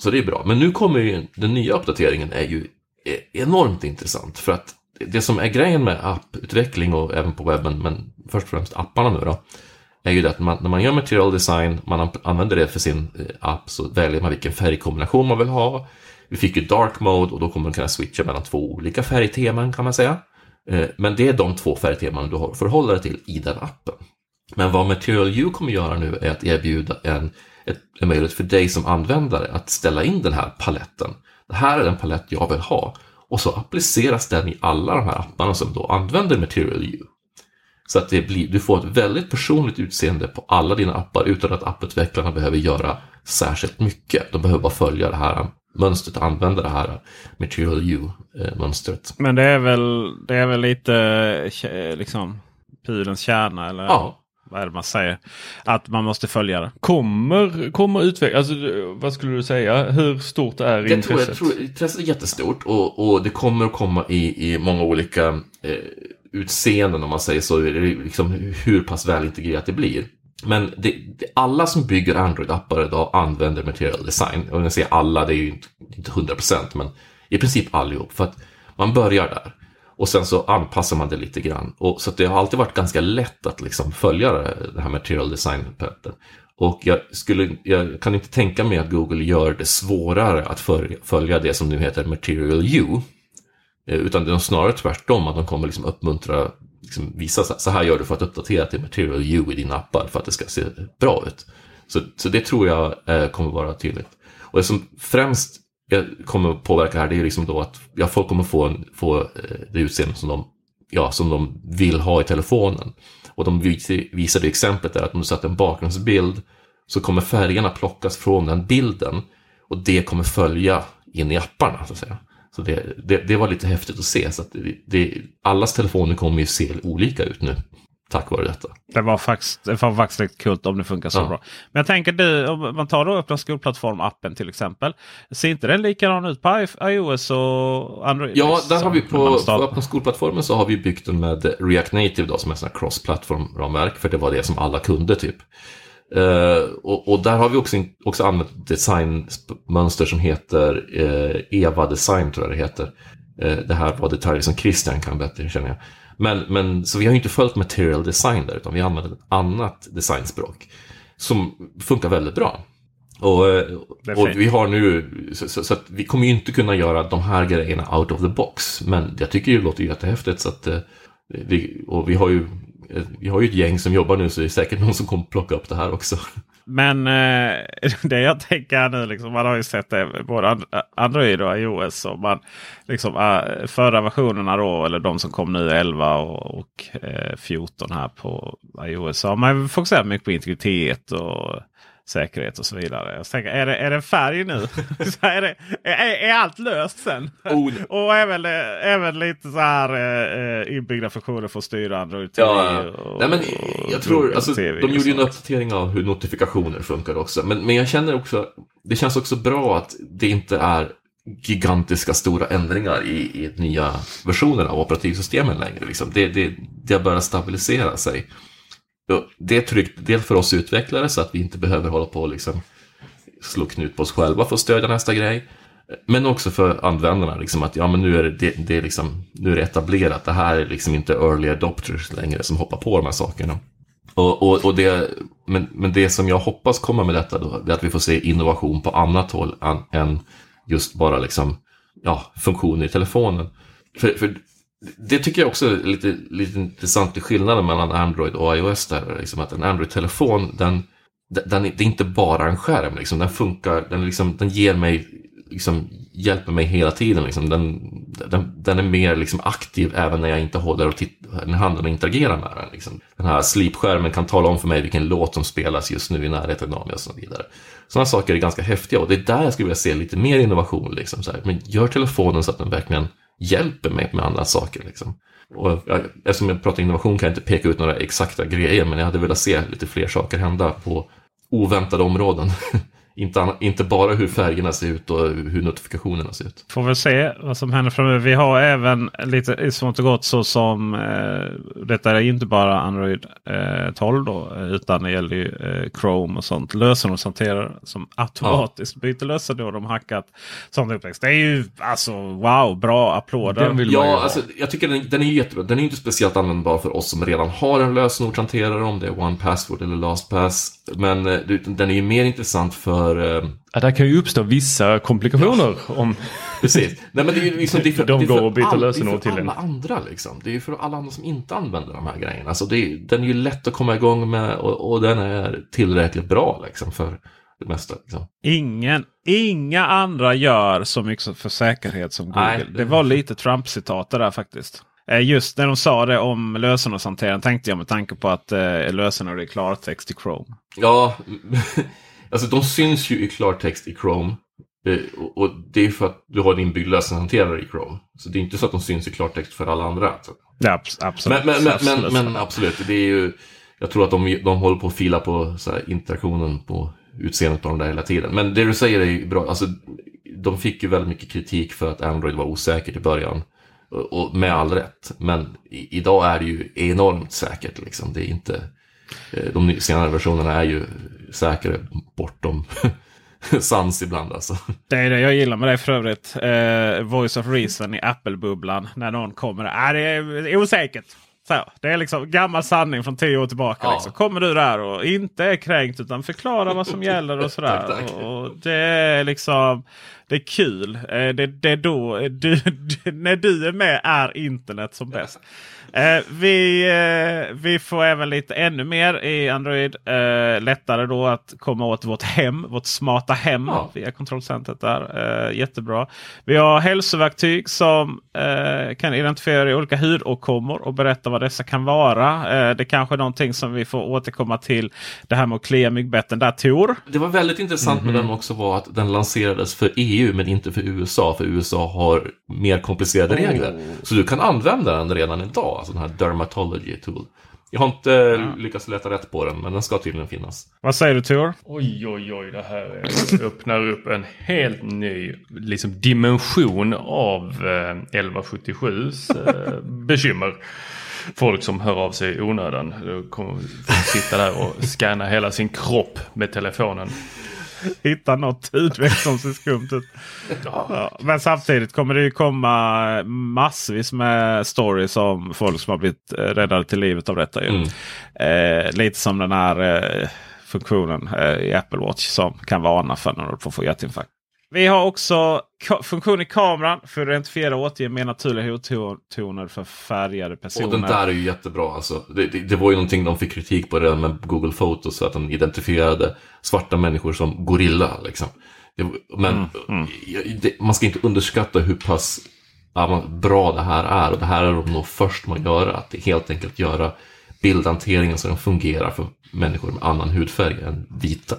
Så det är bra. Men nu kommer ju den nya uppdateringen är ju e-, enormt intressant. För att det som är grejen med apputveckling och även på webben, men först och främst apparna nu då, är ju det att man, när man gör material design, man använder det för sin eh, app, så väljer man vilken färgkombination man vill ha. Vi fick ju dark mode och då kommer man kunna switcha mellan två olika färgteman kan man säga. Eh, men det är de två färgteman du har att förhålla dig till i den appen. Men vad Material U kommer göra nu är att erbjuda en, ett, en möjlighet för dig som användare att ställa in den här paletten. Det här är den palett jag vill ha. Och så appliceras den i alla de här apparna som då använder Material U. Så att det blir, du får ett väldigt personligt utseende på alla dina appar utan att apputvecklarna behöver göra särskilt mycket. De behöver bara följa det här mönstret, använda det här Material U-mönstret. Men det är väl, det är väl lite eh, liksom pudelns kärna eller Ja. vad är det man säger? Att man måste följa det. Kommer, kommer utveckla, alltså vad skulle du säga, hur stort är Jag tror, intresset? jag tror intresset är jättestort och, och det kommer att komma i, i många olika eh, utseenden om man säger så, liksom hur pass välintegrerat det blir. Men det, det, alla som bygger Android-appar idag använder Material Design. Och när jag säger alla, det är ju inte, inte 100% men i princip allihop. För att man börjar där. Och sen så anpassar man det lite grann. Och, så att det har alltid varit ganska lätt att liksom följa det här Material Design-paletten. Och jag, skulle, jag kan inte tänka mig att Google gör det svårare att följa, det som nu heter Material U. Eh, utan det är snarare tvärtom, att de kommer liksom uppmuntra, liksom visa så här gör du för att uppdatera till Material U i dina appar för att det ska se bra ut. Så, så det tror jag eh, kommer vara tydligt. Och det som främst kommer påverka här, det är ju liksom då att ja, folk kommer få, en, få eh, det utseende som de ja, som de vill ha i telefonen. Och de visade exemplet där att om du sätter en bakgrundsbild så kommer färgerna plockas från den bilden och det kommer följa in i apparna. Så att säga. Så det, det, det var lite häftigt att se. Så att det, allas telefoner kommer ju se olika ut nu tack vare detta. Det var faktiskt, det var faktiskt riktigt kul om det funkar så Ja. bra. Men jag tänker du, om man tar då öppna skolplattform-appen till exempel. Ser inte den likadan ut på iOS och Android? Ja, där har vi på, på öppna skolplattformen så har vi byggt den med React Native då, som är en sån här cross-plattform-ramverk, för det var det som alla kunde typ. Eh, och, och där har vi också, också använt designmönster som heter eh, Eva Design, tror jag det heter. Eh, det här var detaljer som Christian kan bättre, känner jag. Men, men, så vi har ju inte följt material design där, utan vi använt ett annat designspråk som funkar väldigt bra. Och, och vi har nu, så, så, så vi kommer ju inte kunna göra de här grejerna out of the box. Men jag tycker det låter jättehäftigt. Så att, vi, och vi har ju vi har ju ett gäng som jobbar nu så det är säkert någon som kommer plocka upp det här också. Men eh, det jag tänker här nu, liksom, man har ju sett det både Android och iOS. Och man, liksom, ah, förra versionerna då, eller de som kom nu 11 och, och eh, 14 här på iOS. Så har man fokuserat mycket på integritet och säkerhet och så vidare. Jag tänker, är det, är det färg nu? är, det, är, är allt löst sen? Oh. och även, även lite så här eh, eh, inbyggda funktioner för att styra Android TV. Ja, och, nej men jag tror, alltså, de gjorde ju en uppdatering av hur notifikationer funkar också. Men, men jag känner också, det känns också bra att det inte är gigantiska stora ändringar i, i nya versioner av operativsystemen längre. Liksom. Det, det, det har börjat stabilisera sig. Det är tryggt, dels för oss utvecklare så att vi inte behöver hålla på och liksom slå knut på oss själva för att stödja nästa grej. Men också för användarna, liksom att ja, men nu, är det, det, det är liksom, nu är det etablerat. Det här är liksom inte early adopters längre som hoppar på de här sakerna. Och, och, och det, men, men det som jag hoppas komma med detta då, det är att vi får se innovation på annat håll än, än just bara liksom, ja, funktioner i telefonen. För, för det tycker jag också är lite, lite intressant i skillnaden mellan Android och iOS. Där, liksom att en Android-telefon, den, den, det är inte bara en skärm. Liksom. Den funkar, den, liksom, den ger mig, liksom, hjälper mig hela tiden. Liksom. Den, den, den är mer liksom, aktiv även när jag inte håller och tittar, när handen och interagerar med den. Liksom. Den här slipskärmen kan tala om för mig vilken låt som spelas just nu i närheten av mig och så vidare. Sådana saker är ganska häftiga och det är där jag skulle vilja se lite mer innovation. Liksom, så här. Men gör telefonen så att den verkligen hjälper mig med andra saker. Liksom. Och jag, eftersom jag pratar innovation kan jag inte peka ut några exakta grejer, men jag hade velat se lite fler saker hända på oväntade områden. inte, inte bara hur färgerna ser ut och hur notifikationerna ser ut. Får väl se vad som händer framöver. Vi har även lite i smått och gott så som eh, detta är inte bara Android eh, 12 då. eh, Utan det gäller ju eh, Chrome och sånt. Lösenordshanterare som automatiskt byter lösenord om hackat sånt uppväxt. Det är ju alltså wow, bra applåder. Den vill Ja, alltså, jag tycker den, den är jättebra. Den är inte speciellt användbar för oss som redan har en lösenordshanterare, om det är OnePassword eller LastPass. Men eh, den är ju mer intressant för eh, Ja, där kan ju uppstå vissa komplikationer. Om, Precis. Nej, men det är ju liksom, det är för, De det är för går och byter all- lösenord Det till är för en. alla andra liksom. Det är ju för alla andra som inte använder de här grejerna. Alltså det är, den är ju lätt att komma igång med och, och den är tillräckligt bra liksom för det mesta. Liksom. Ingen, inga andra gör så mycket för säkerhet som Google. Nej. Det var lite Trump-citat det där faktiskt. Eh, Just när de sa det om lösenordshanteraren tänkte jag med tanke på att eh, lösenord är klartext i Chrome. Ja, alltså de syns ju i klartext i Chrome. Och, det är för att du har din inbyggd lösenhanterare i Chrome. Så det är inte så att de syns i klartext för alla andra. alltså. Ja, abs- absolut. Men, men, men, Absolut. men, men absolut, det är ju, jag tror att de, de håller på att fila på så här, interaktionen på utseendet på de där hela tiden. Men det du säger är ju bra, alltså, de fick ju väldigt mycket kritik för att Android var osäkert i början. Och, och med all rätt. Men i, idag är det ju enormt säkert. Liksom. Det är inte, eh, de senare versionerna är ju säkrare bortom sans ibland. Alltså. Det är det jag gillar med det för övrigt. Eh, Voice of Reason i Apple-bubblan. När någon kommer. Äh, det är osäkert. Så, det är liksom gammal sanning från tio år tillbaka. Ja. Liksom. Kommer du där och inte är kränkt utan förklarar vad som gäller och sådär. Tack, tack. Och, det är liksom det är kul. Eh, Det, det är då du, när du är med är internet som bäst. Eh, vi, eh, vi får även lite ännu mer i Android. Eh, lättare då att komma åt vårt hem, vårt smarta hem Ja. via kontrollcentret där. Eh, jättebra. Vi har hälsoverktyg som eh, kan identifiera olika hudåkommor och berätta vad dessa kan vara. Eh, det kanske är någonting som vi får återkomma till. Det här med att klia myggbetten där Tor. Det var väldigt intressant med den också var att den lanserades för EU men inte för USA. För USA har mer komplicerade regler. Så du kan använda den redan idag, alltså den här Dermatology Tool. Jag har inte lyckats leta rätt på den, men den ska tydligen finnas. Vad säger du Tor? Oj, oj, oj. Det här är- öppnar upp en helt ny liksom, dimension av eh, 1177s eh, bekymmer. Folk som hör av sig i onödan. Kommer sitta där och scanna hela sin kropp med telefonen. hitta något hudveck som ser skumt ut. Ja, men samtidigt kommer det ju komma massvis med stories om folk som har blivit eh, räddade till livet av detta. Ju. Mm. Eh, lite som den här eh, funktionen eh, i Apple Watch som kan varna för när du får få hjärtinfarkt. Vi har också funktion i kameran för att identifiera och återge mer naturliga hudtoner för färgade personer. Och den där är ju jättebra alltså. Det, det, det var ju någonting de fick kritik på redan med Google Photos, att de identifierade svarta människor som gorilla. Liksom. Det, men Det, man ska inte underskatta hur pass ja, man- bra det här är. Och det här är de nog först med att göra. Att helt enkelt göra bildhanteringen så den fungerar för människor med annan hudfärg än vita.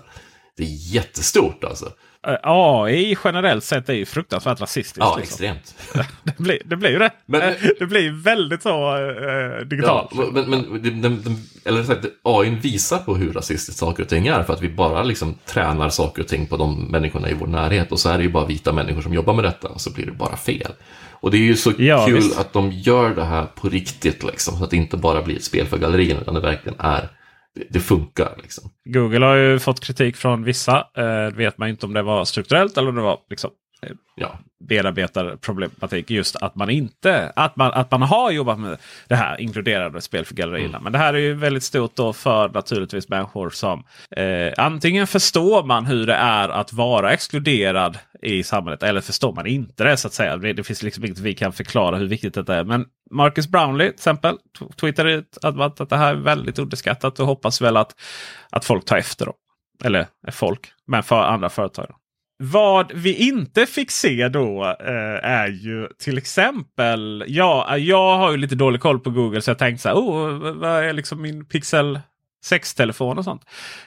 Det är jättestort alltså. Eh, AI generellt sett är ju fruktansvärt rasistiskt. Ja, liksom. extremt. det, blir, det blir ju det. Men- Eh, det blir väldigt så eh, digitalt. Ja, men, men den, den, den, eller sagt, AI visar på hur rasistiskt saker och ting är för att vi bara liksom tränar saker och ting på de människorna i vår närhet och så är det ju bara vita människor som jobbar med detta och så blir det bara fel. Och det är ju så Ja, kul visst. att de gör det här på riktigt liksom, så att det inte bara blir ett spel för gallerierna utan det verkligen är, det, funkar liksom. Google har ju fått kritik från vissa. Eh, vet man inte om det var strukturellt eller om det var liksom, Ja, bearbetarproblematik. Just att man inte att man, att man har jobbat med det här inkluderade spel för gallerierna. Mm. Men det här är ju väldigt stort då för naturligtvis människor som eh, antingen förstår man hur det är att vara exkluderad i samhället eller förstår man inte det så att säga. Det, det finns liksom inget vi kan förklara hur viktigt detta är. Men Marcus Brownlee till exempel tw- twittrade ut att, att det här är väldigt underskattat och hoppas väl att, att folk tar efter. Då. Eller folk, men för andra företag. Då. Vad vi inte fick se då eh, är ju till exempel. Ja, jag har ju lite dålig koll på Google så jag tänkte så här. Oh, vad är liksom min Pixel 6-telefon och sånt.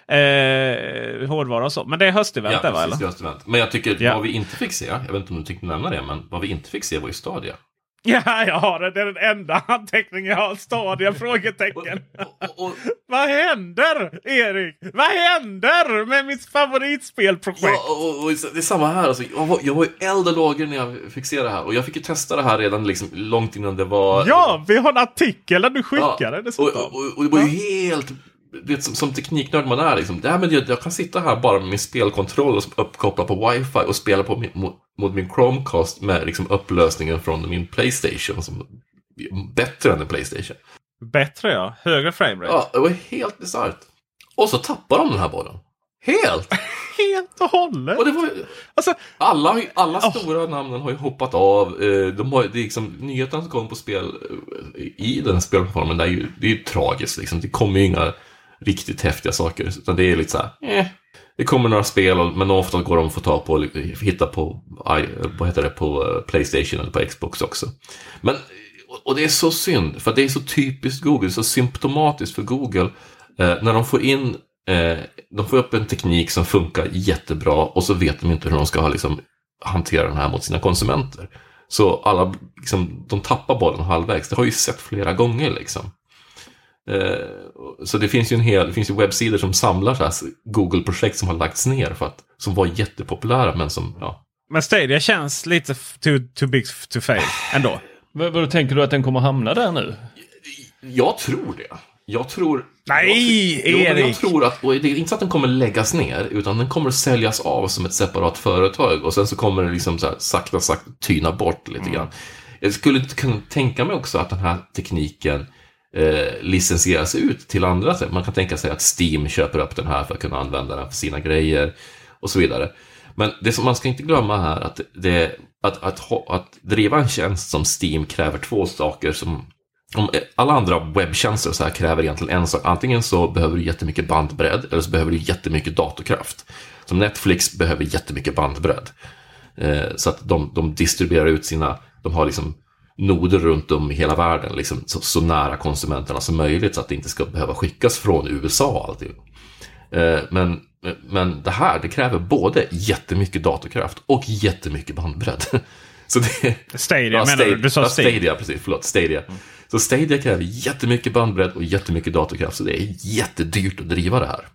Eh, hårdvara och så. Men det är höstevent ja va? Eller? just event. Men jag tycker Ja. vad vi inte fick se, jag vet inte om du tänkte nämna det, men vad vi inte fick se var ju Stadia. Ja, jag har det. Det är den enda anteckningen jag har. Stadia? Frågetecken. Och, och, Vad händer Erik? Vad händer med mitt favoritspelprojekt? Ja, och, det är samma här. Alltså, jag, var, jag var ju eld och lågor när jag fick se det här. Och jag fick ju testa det här redan liksom, långt innan det var... Ja, vi har en artikel där du skickade Ja, dessutom. och, och det var ju helt... Vet, som, som tekniknörd man är liksom. Det här med det, jag kan sitta här bara med min spelkontroll och uppkoppla på wifi och spela på min, mot, mot min Chromecast med liksom, upplösningen från min Playstation. Som, bättre än en Playstation. Bättre ja. Högre framerate. Ja, det var helt bisarrt. Och så tappade de den här bollen. Helt! Helt och hållet. Och det var Alltså, alla, alla stora namnen har ju hoppat av. Eh, De har, det är liksom, nyheterna som kommer på spel eh, i den spelplattformen, det är ju, det är tragiskt. Liksom. Det kommer ju inga riktigt häftiga saker. Utan det är lite så här, eh. Det kommer några spel, men ofta går de att få tag på, och hitta på, vad heter det, på eh, Playstation eller på Xbox också. Men, och- och det är så synd, för det är så typiskt Google, så symptomatiskt för Google. Eh, när de får in, eh, de får upp en teknik som funkar jättebra och så vet de inte hur de ska liksom, hantera den här mot sina konsumenter. Så alla, liksom, de tappar bollen halvvägs. Det har jag ju sett flera gånger liksom. Eh, så det finns ju en hel, det finns ju webbsidor som samlar så här Google-projekt som har lagts ner för att, som var jättepopulära men som, ja. men Stadia känns lite too, too big to fail ändå. Vad, vad tänker du att den kommer hamna där nu? Jag tror det. Jag tror... Nej, jag, jo, men Jag Erik! tror att, och det är inte så att den kommer läggas ner, utan den kommer säljas av som ett separat företag och sen så kommer det liksom så här, sakta, sakta tyna bort lite grann. Jag skulle inte kunna tänka mig också att den här tekniken eh, licensieras ut till andra. Man kan tänka sig att Steam köper upp den här för att kunna använda den för sina grejer och så vidare. Men det som man ska inte glömma här att, det, att, att, att, att driva en tjänst som Steam kräver två saker som om alla andra webbtjänster så här kräver egentligen en sak. Antingen så behöver du jättemycket bandbredd eller så behöver du jättemycket datorkraft. Som Netflix behöver jättemycket bandbredd. Eh, så att de, de distribuerar ut sina, de har liksom noder runt om i hela världen, liksom så, så nära konsumenterna som möjligt så att det inte ska behöva skickas från USA alltid. Eh, men, men det här, det kräver både jättemycket datorkraft och jättemycket bandbredd. Så det, Stadia menar du? Du sa ja, Stadia. Stadia, precis, förlåt, Stadia. Så Stadia kräver jättemycket bandbredd och jättemycket datorkraft, så det är jättedyrt att driva det här.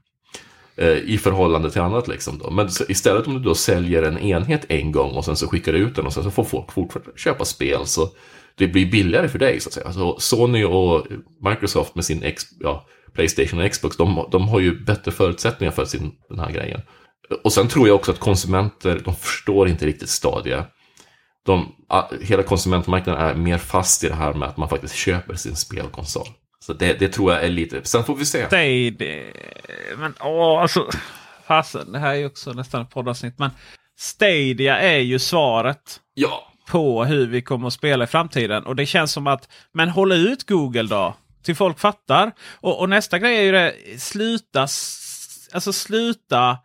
Eh, I förhållande till annat liksom då. Men istället om du då säljer en enhet en gång och sen så skickar du ut den och sen så får folk fortfarande köpa spel så det blir billigare för dig så att säga. Alltså Sony och Microsoft med sin X, ja, Playstation och Xbox, de, de har ju bättre förutsättningar för sin, den här grejen. Och sen tror jag också att konsumenter, de förstår inte riktigt Stadia. De, hela konsumentmarknaden är mer fast i det här med att man faktiskt köper sin spelkonsol. Så det, det tror jag är lite, sen får vi se. Stadia. Men åh, alltså. Fasen, det här är ju också nästan ett poddavsnitt. Men Stadia är ju svaret. Ja. På hur vi kommer att spela i framtiden. Och det känns som att, men håll ut Google då. Till folk fattar. Och, och nästa grej är ju det, sluta, alltså sluta.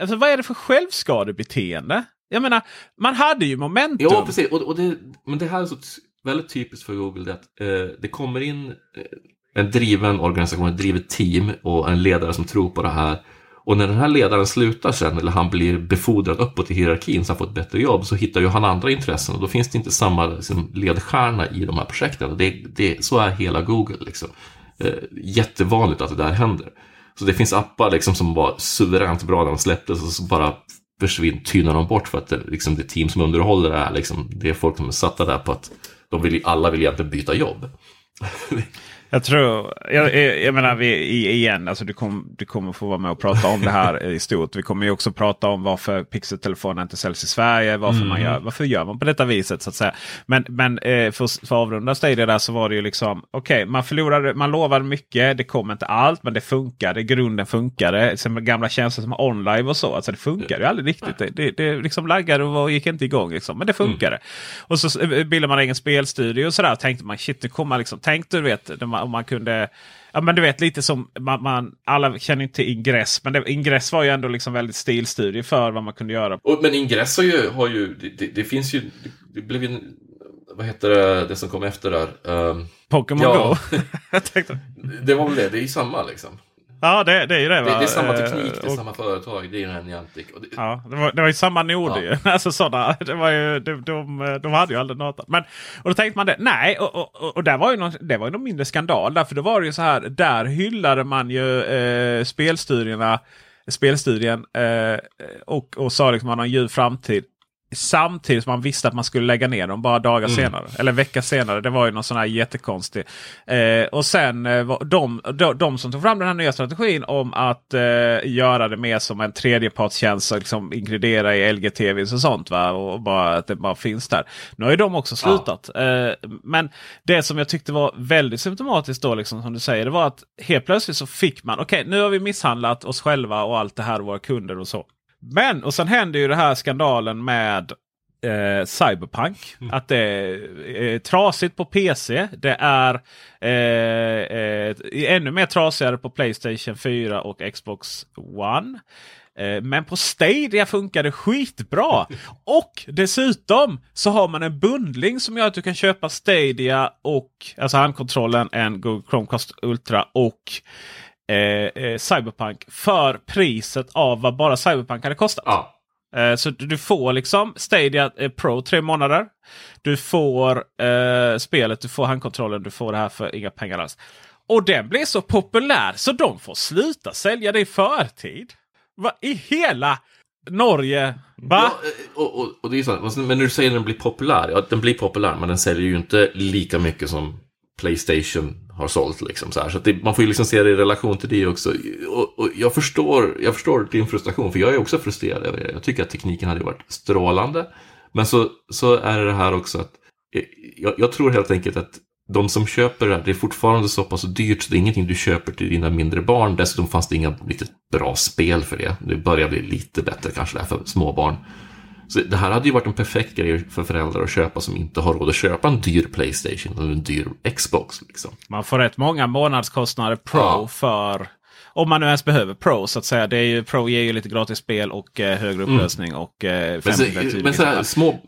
Alltså vad är det för självskadebeteende? Jag menar, man hade ju momentum. Ja, precis. Och, och det, men det här är så väldigt typiskt för Google. Det, att, eh, det kommer in eh, en driven organisation, ett drivet team och en ledare som tror på det här. Och när den här ledaren slutar sen, eller han blir befordrad uppåt i hierarkin så han får ett bättre jobb, så hittar ju han andra intressen och då finns det inte samma liksom, ledstjärna i de här projekten. Det, det, så är hela Google. Liksom. Eh, jättevanligt att det där händer. Så det finns appar liksom, som var suveränt bra när de släpptes och så bara försvinner, tynar de bort för att det, liksom, det team som underhåller det är liksom, det är folk som är satta där på att de vill, alla vill egentligen byta jobb. Jag tror, jag, jag, menar vi, igen, alltså du, kom, du kommer få vara med och prata om det här i stort. Vi kommer ju också prata om varför Pixel-telefoner inte säljs i Sverige. Varför, Mm. man gör, varför gör man på detta viset så att säga. Men, men eh, för, för avrunda Stadia där så var det ju liksom, okej man förlorade, man lovade mycket, det kom inte allt men det funkade, grunden funkade. Sen gamla tjänster som online och så, alltså det funkade ju aldrig riktigt. Det, det, det liksom laggade och gick inte igång liksom, men det funkade. Och så eh, bildade man egen spelstudio och sådär. Tänkte man shit, nu kommer man liksom, tänk du vet, när man- om man kunde Ja men du vet lite som man, man alla känner inte Ingress. Men det, Ingress var ju ändå liksom väldigt stilstudie för vad man kunde göra. Och, men Ingress har ju, har ju det, det, finns ju, det, blev ju, vad heter det, det som kom efter där? Um, Pokémon ja, Go. Det var väl det, det är ju samma liksom. Ja det, det är ju det Det, va? det är samma Eh, teknik, det är och- samma företag, det är en Niantic. Det, Ja, det var, det var ju samma noder ju. Alltså sådana. Det var ju, de, de, de hade ju aldrig något. Men, och då tänkte man det. Nej, och, och, och, där var ju någon, det var ju någon mindre skandal. Därför då var det ju så här. Där hyllade man ju eh, spelstudierna. Spelstudien eh, och, och sa liksom att man har en ljus framtid. Samtidigt som man visste att man skulle lägga ner dem bara dagar Mm. senare. Eller vecka senare. Det var ju någon sån här jättekonstig. Eh, och sen eh, de, de, de som tog fram den här nya strategin om att eh, göra det mer som en tredjepartstjänst. och Liksom inkludera i LGTV och sånt. Va? Och bara att det bara finns där. Nu har ju de också slutat. Eh, men det som jag tyckte var väldigt symptomatiskt då, liksom, som du säger, det var att helt plötsligt så fick man, okej nu har vi misshandlat oss själva och allt det här och våra kunder och så. Men och sen händer ju det här skandalen med eh, Cyberpunk. Att det är eh, trasigt på PC. Det är eh, eh, ännu mer trasigare på Playstation 4 och Xbox One. Eh, Men på Stadia funkar det skitbra. Och dessutom så har man en bundling som gör att du kan köpa Stadia och alltså handkontrollen, en Google Chromecast Ultra och eh, eh, Cyberpunk för priset av vad bara Cyberpunk hade kostat. Eh, så du får liksom Stadia eh, Pro tre månader. Du får eh, spelet, du får handkontrollen, du får det här för inga pengar alls. Och den blir så populär så de får sluta sälja det i förtid. Va? I hela Norge? Va? Ja, eh, och, och, och det är här, men när du säger att den blir populär, ja den blir populär men den säljer ju inte lika mycket som Playstation har sålt. Liksom, så här. så att det, man får ju liksom se det i relation till det också. Och, och jag, förstår, jag förstår din frustration, för jag är också frustrerad över det. Jag tycker att tekniken hade varit strålande. Men så, så är det här också att eh, jag, jag tror helt enkelt att de som köper det, här, det är fortfarande så pass dyrt så det är ingenting du köper till dina mindre barn. Dessutom fanns det inga riktigt bra spel för det. Det börjar bli lite bättre kanske där för småbarn. Så det här hade ju varit en perfekt grej för föräldrar att köpa som inte har råd att köpa en dyr Playstation eller en dyr Xbox. Liksom. Man får rätt många månadskostnader Pro ja. för om man nu ens behöver Pro så att säga. Det är ju, Pro ger ju lite gratis spel och eh, högre mm. upplösning mm. och eh, Men, så, men så här, små,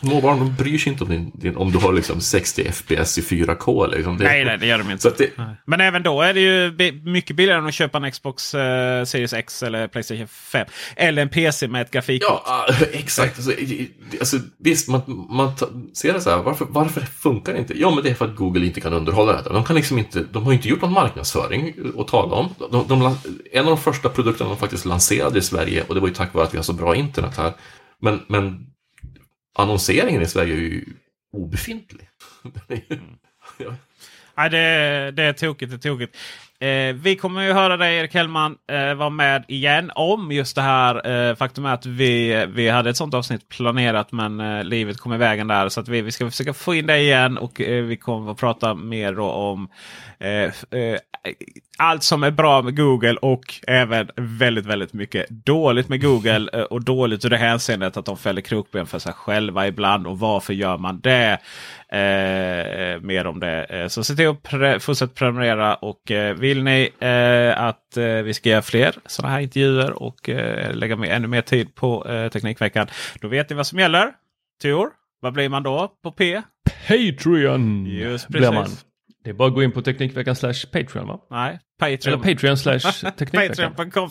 små barn de bryr sig inte om, din, din, om du har liksom 60 FPS i 4K. Liksom. Det, nej, nej, det gör de inte. Det, men även då är det ju mycket billigare än att köpa en Xbox eh, Series X eller Playstation 5. Eller en PC med ett grafikkort. Ja, exakt. Alltså, alltså, visst, man, man ser det så här. Varför, varför funkar det inte? Ja, men det är för att Google inte kan underhålla detta. De, kan liksom inte, de har inte gjort någon marknadsföring att tala om. De, de, en av de första produkterna de faktiskt lanserade i Sverige och det var ju tack vare att vi har så bra internet här. Men, men annonseringen i Sverige är ju obefintlig. mm. Nej, det, det är tokigt. Det är tokigt. Eh, vi kommer ju höra dig Erik Hellman eh, vara med igen om just det här. Eh, faktum är att vi, vi hade ett sånt avsnitt planerat men eh, livet kom i vägen där. Så att vi, vi ska försöka få in dig igen och eh, vi kommer att prata mer om eh, eh, allt som är bra med Google och även väldigt väldigt mycket dåligt med Google. Eh, och dåligt ur det hänseendet att de fäller krokben för sig själva ibland. Och varför gör man det? Eh, mer om det. Eh, så se till att pre fortsätta prenumerera. Och eh, vill ni eh, att eh, vi ska göra fler sådana här intervjuer och lägga med ännu mer tid på Teknikveckan. Då vet ni vad som gäller. Tor, vad blir man då på P? Patreon! Just precis. Det är bara att gå in på Teknikveckan slash Patreon va? Nej, Patreon. Eller Patreon slash Teknikveckan. Patreon.com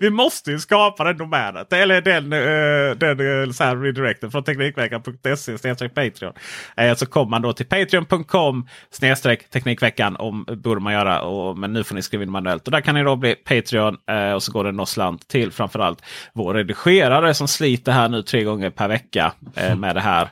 Vi måste ju skapa den domänet. Eller den, uh, den uh, så här redirecten från Teknikveckan.se Patreon. Uh, så kommer man då till Patreon.com snedstreck Teknikveckan. Om borde man göra. Och, men nu får ni skriva in manuellt. Och där kan ni då bli Patreon. Och så går det någon slant till framförallt vår redigerare som sliter här nu tre gånger per vecka med det här.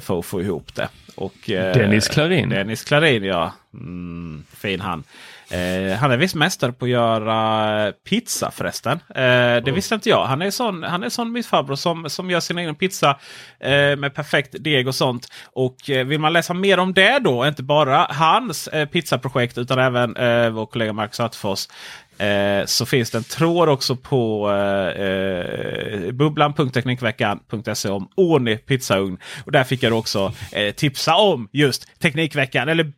för att få ihop det. Och, eh, Dennis Klarin. Dennis Klarin ja. Mm, fin han. Eh, han är visst mästare på att göra pizza förresten. Eh, det mm. visste inte jag. Han är sån, han är sån mittfarbror som, som gör sin egen pizza eh, med perfekt deg och sånt. Och eh, vill man läsa mer om det då, inte bara hans eh, pizzaprojekt utan även eh, vår kollega Marcus Attefors Eh, så finns det en tråd också på bubblan.teknikveckan.se om Oni pizzaugn. Och där fick jag också tipsa om just Teknikveckan eller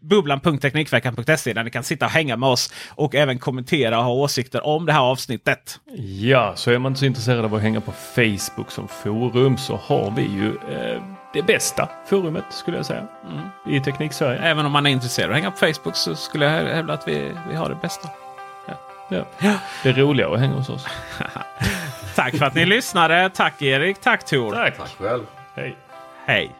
bubblan.teknikveckan.se där ni kan sitta och hänga med oss och även kommentera och ha åsikter om det här avsnittet. Ja, så är man inte så intresserad av att hänga på Facebook som forum så har vi ju eh, det bästa forumet skulle jag säga mm. i Tekniksverige. Även om man är intresserad av att hänga på Facebook så skulle jag hävda att vi, vi har det bästa. Ja. Det är roligare att hänga hos oss. tack för att ni lyssnade. Tack Erik. Tack Tor. Tack. Tack själv. Hej. Hej.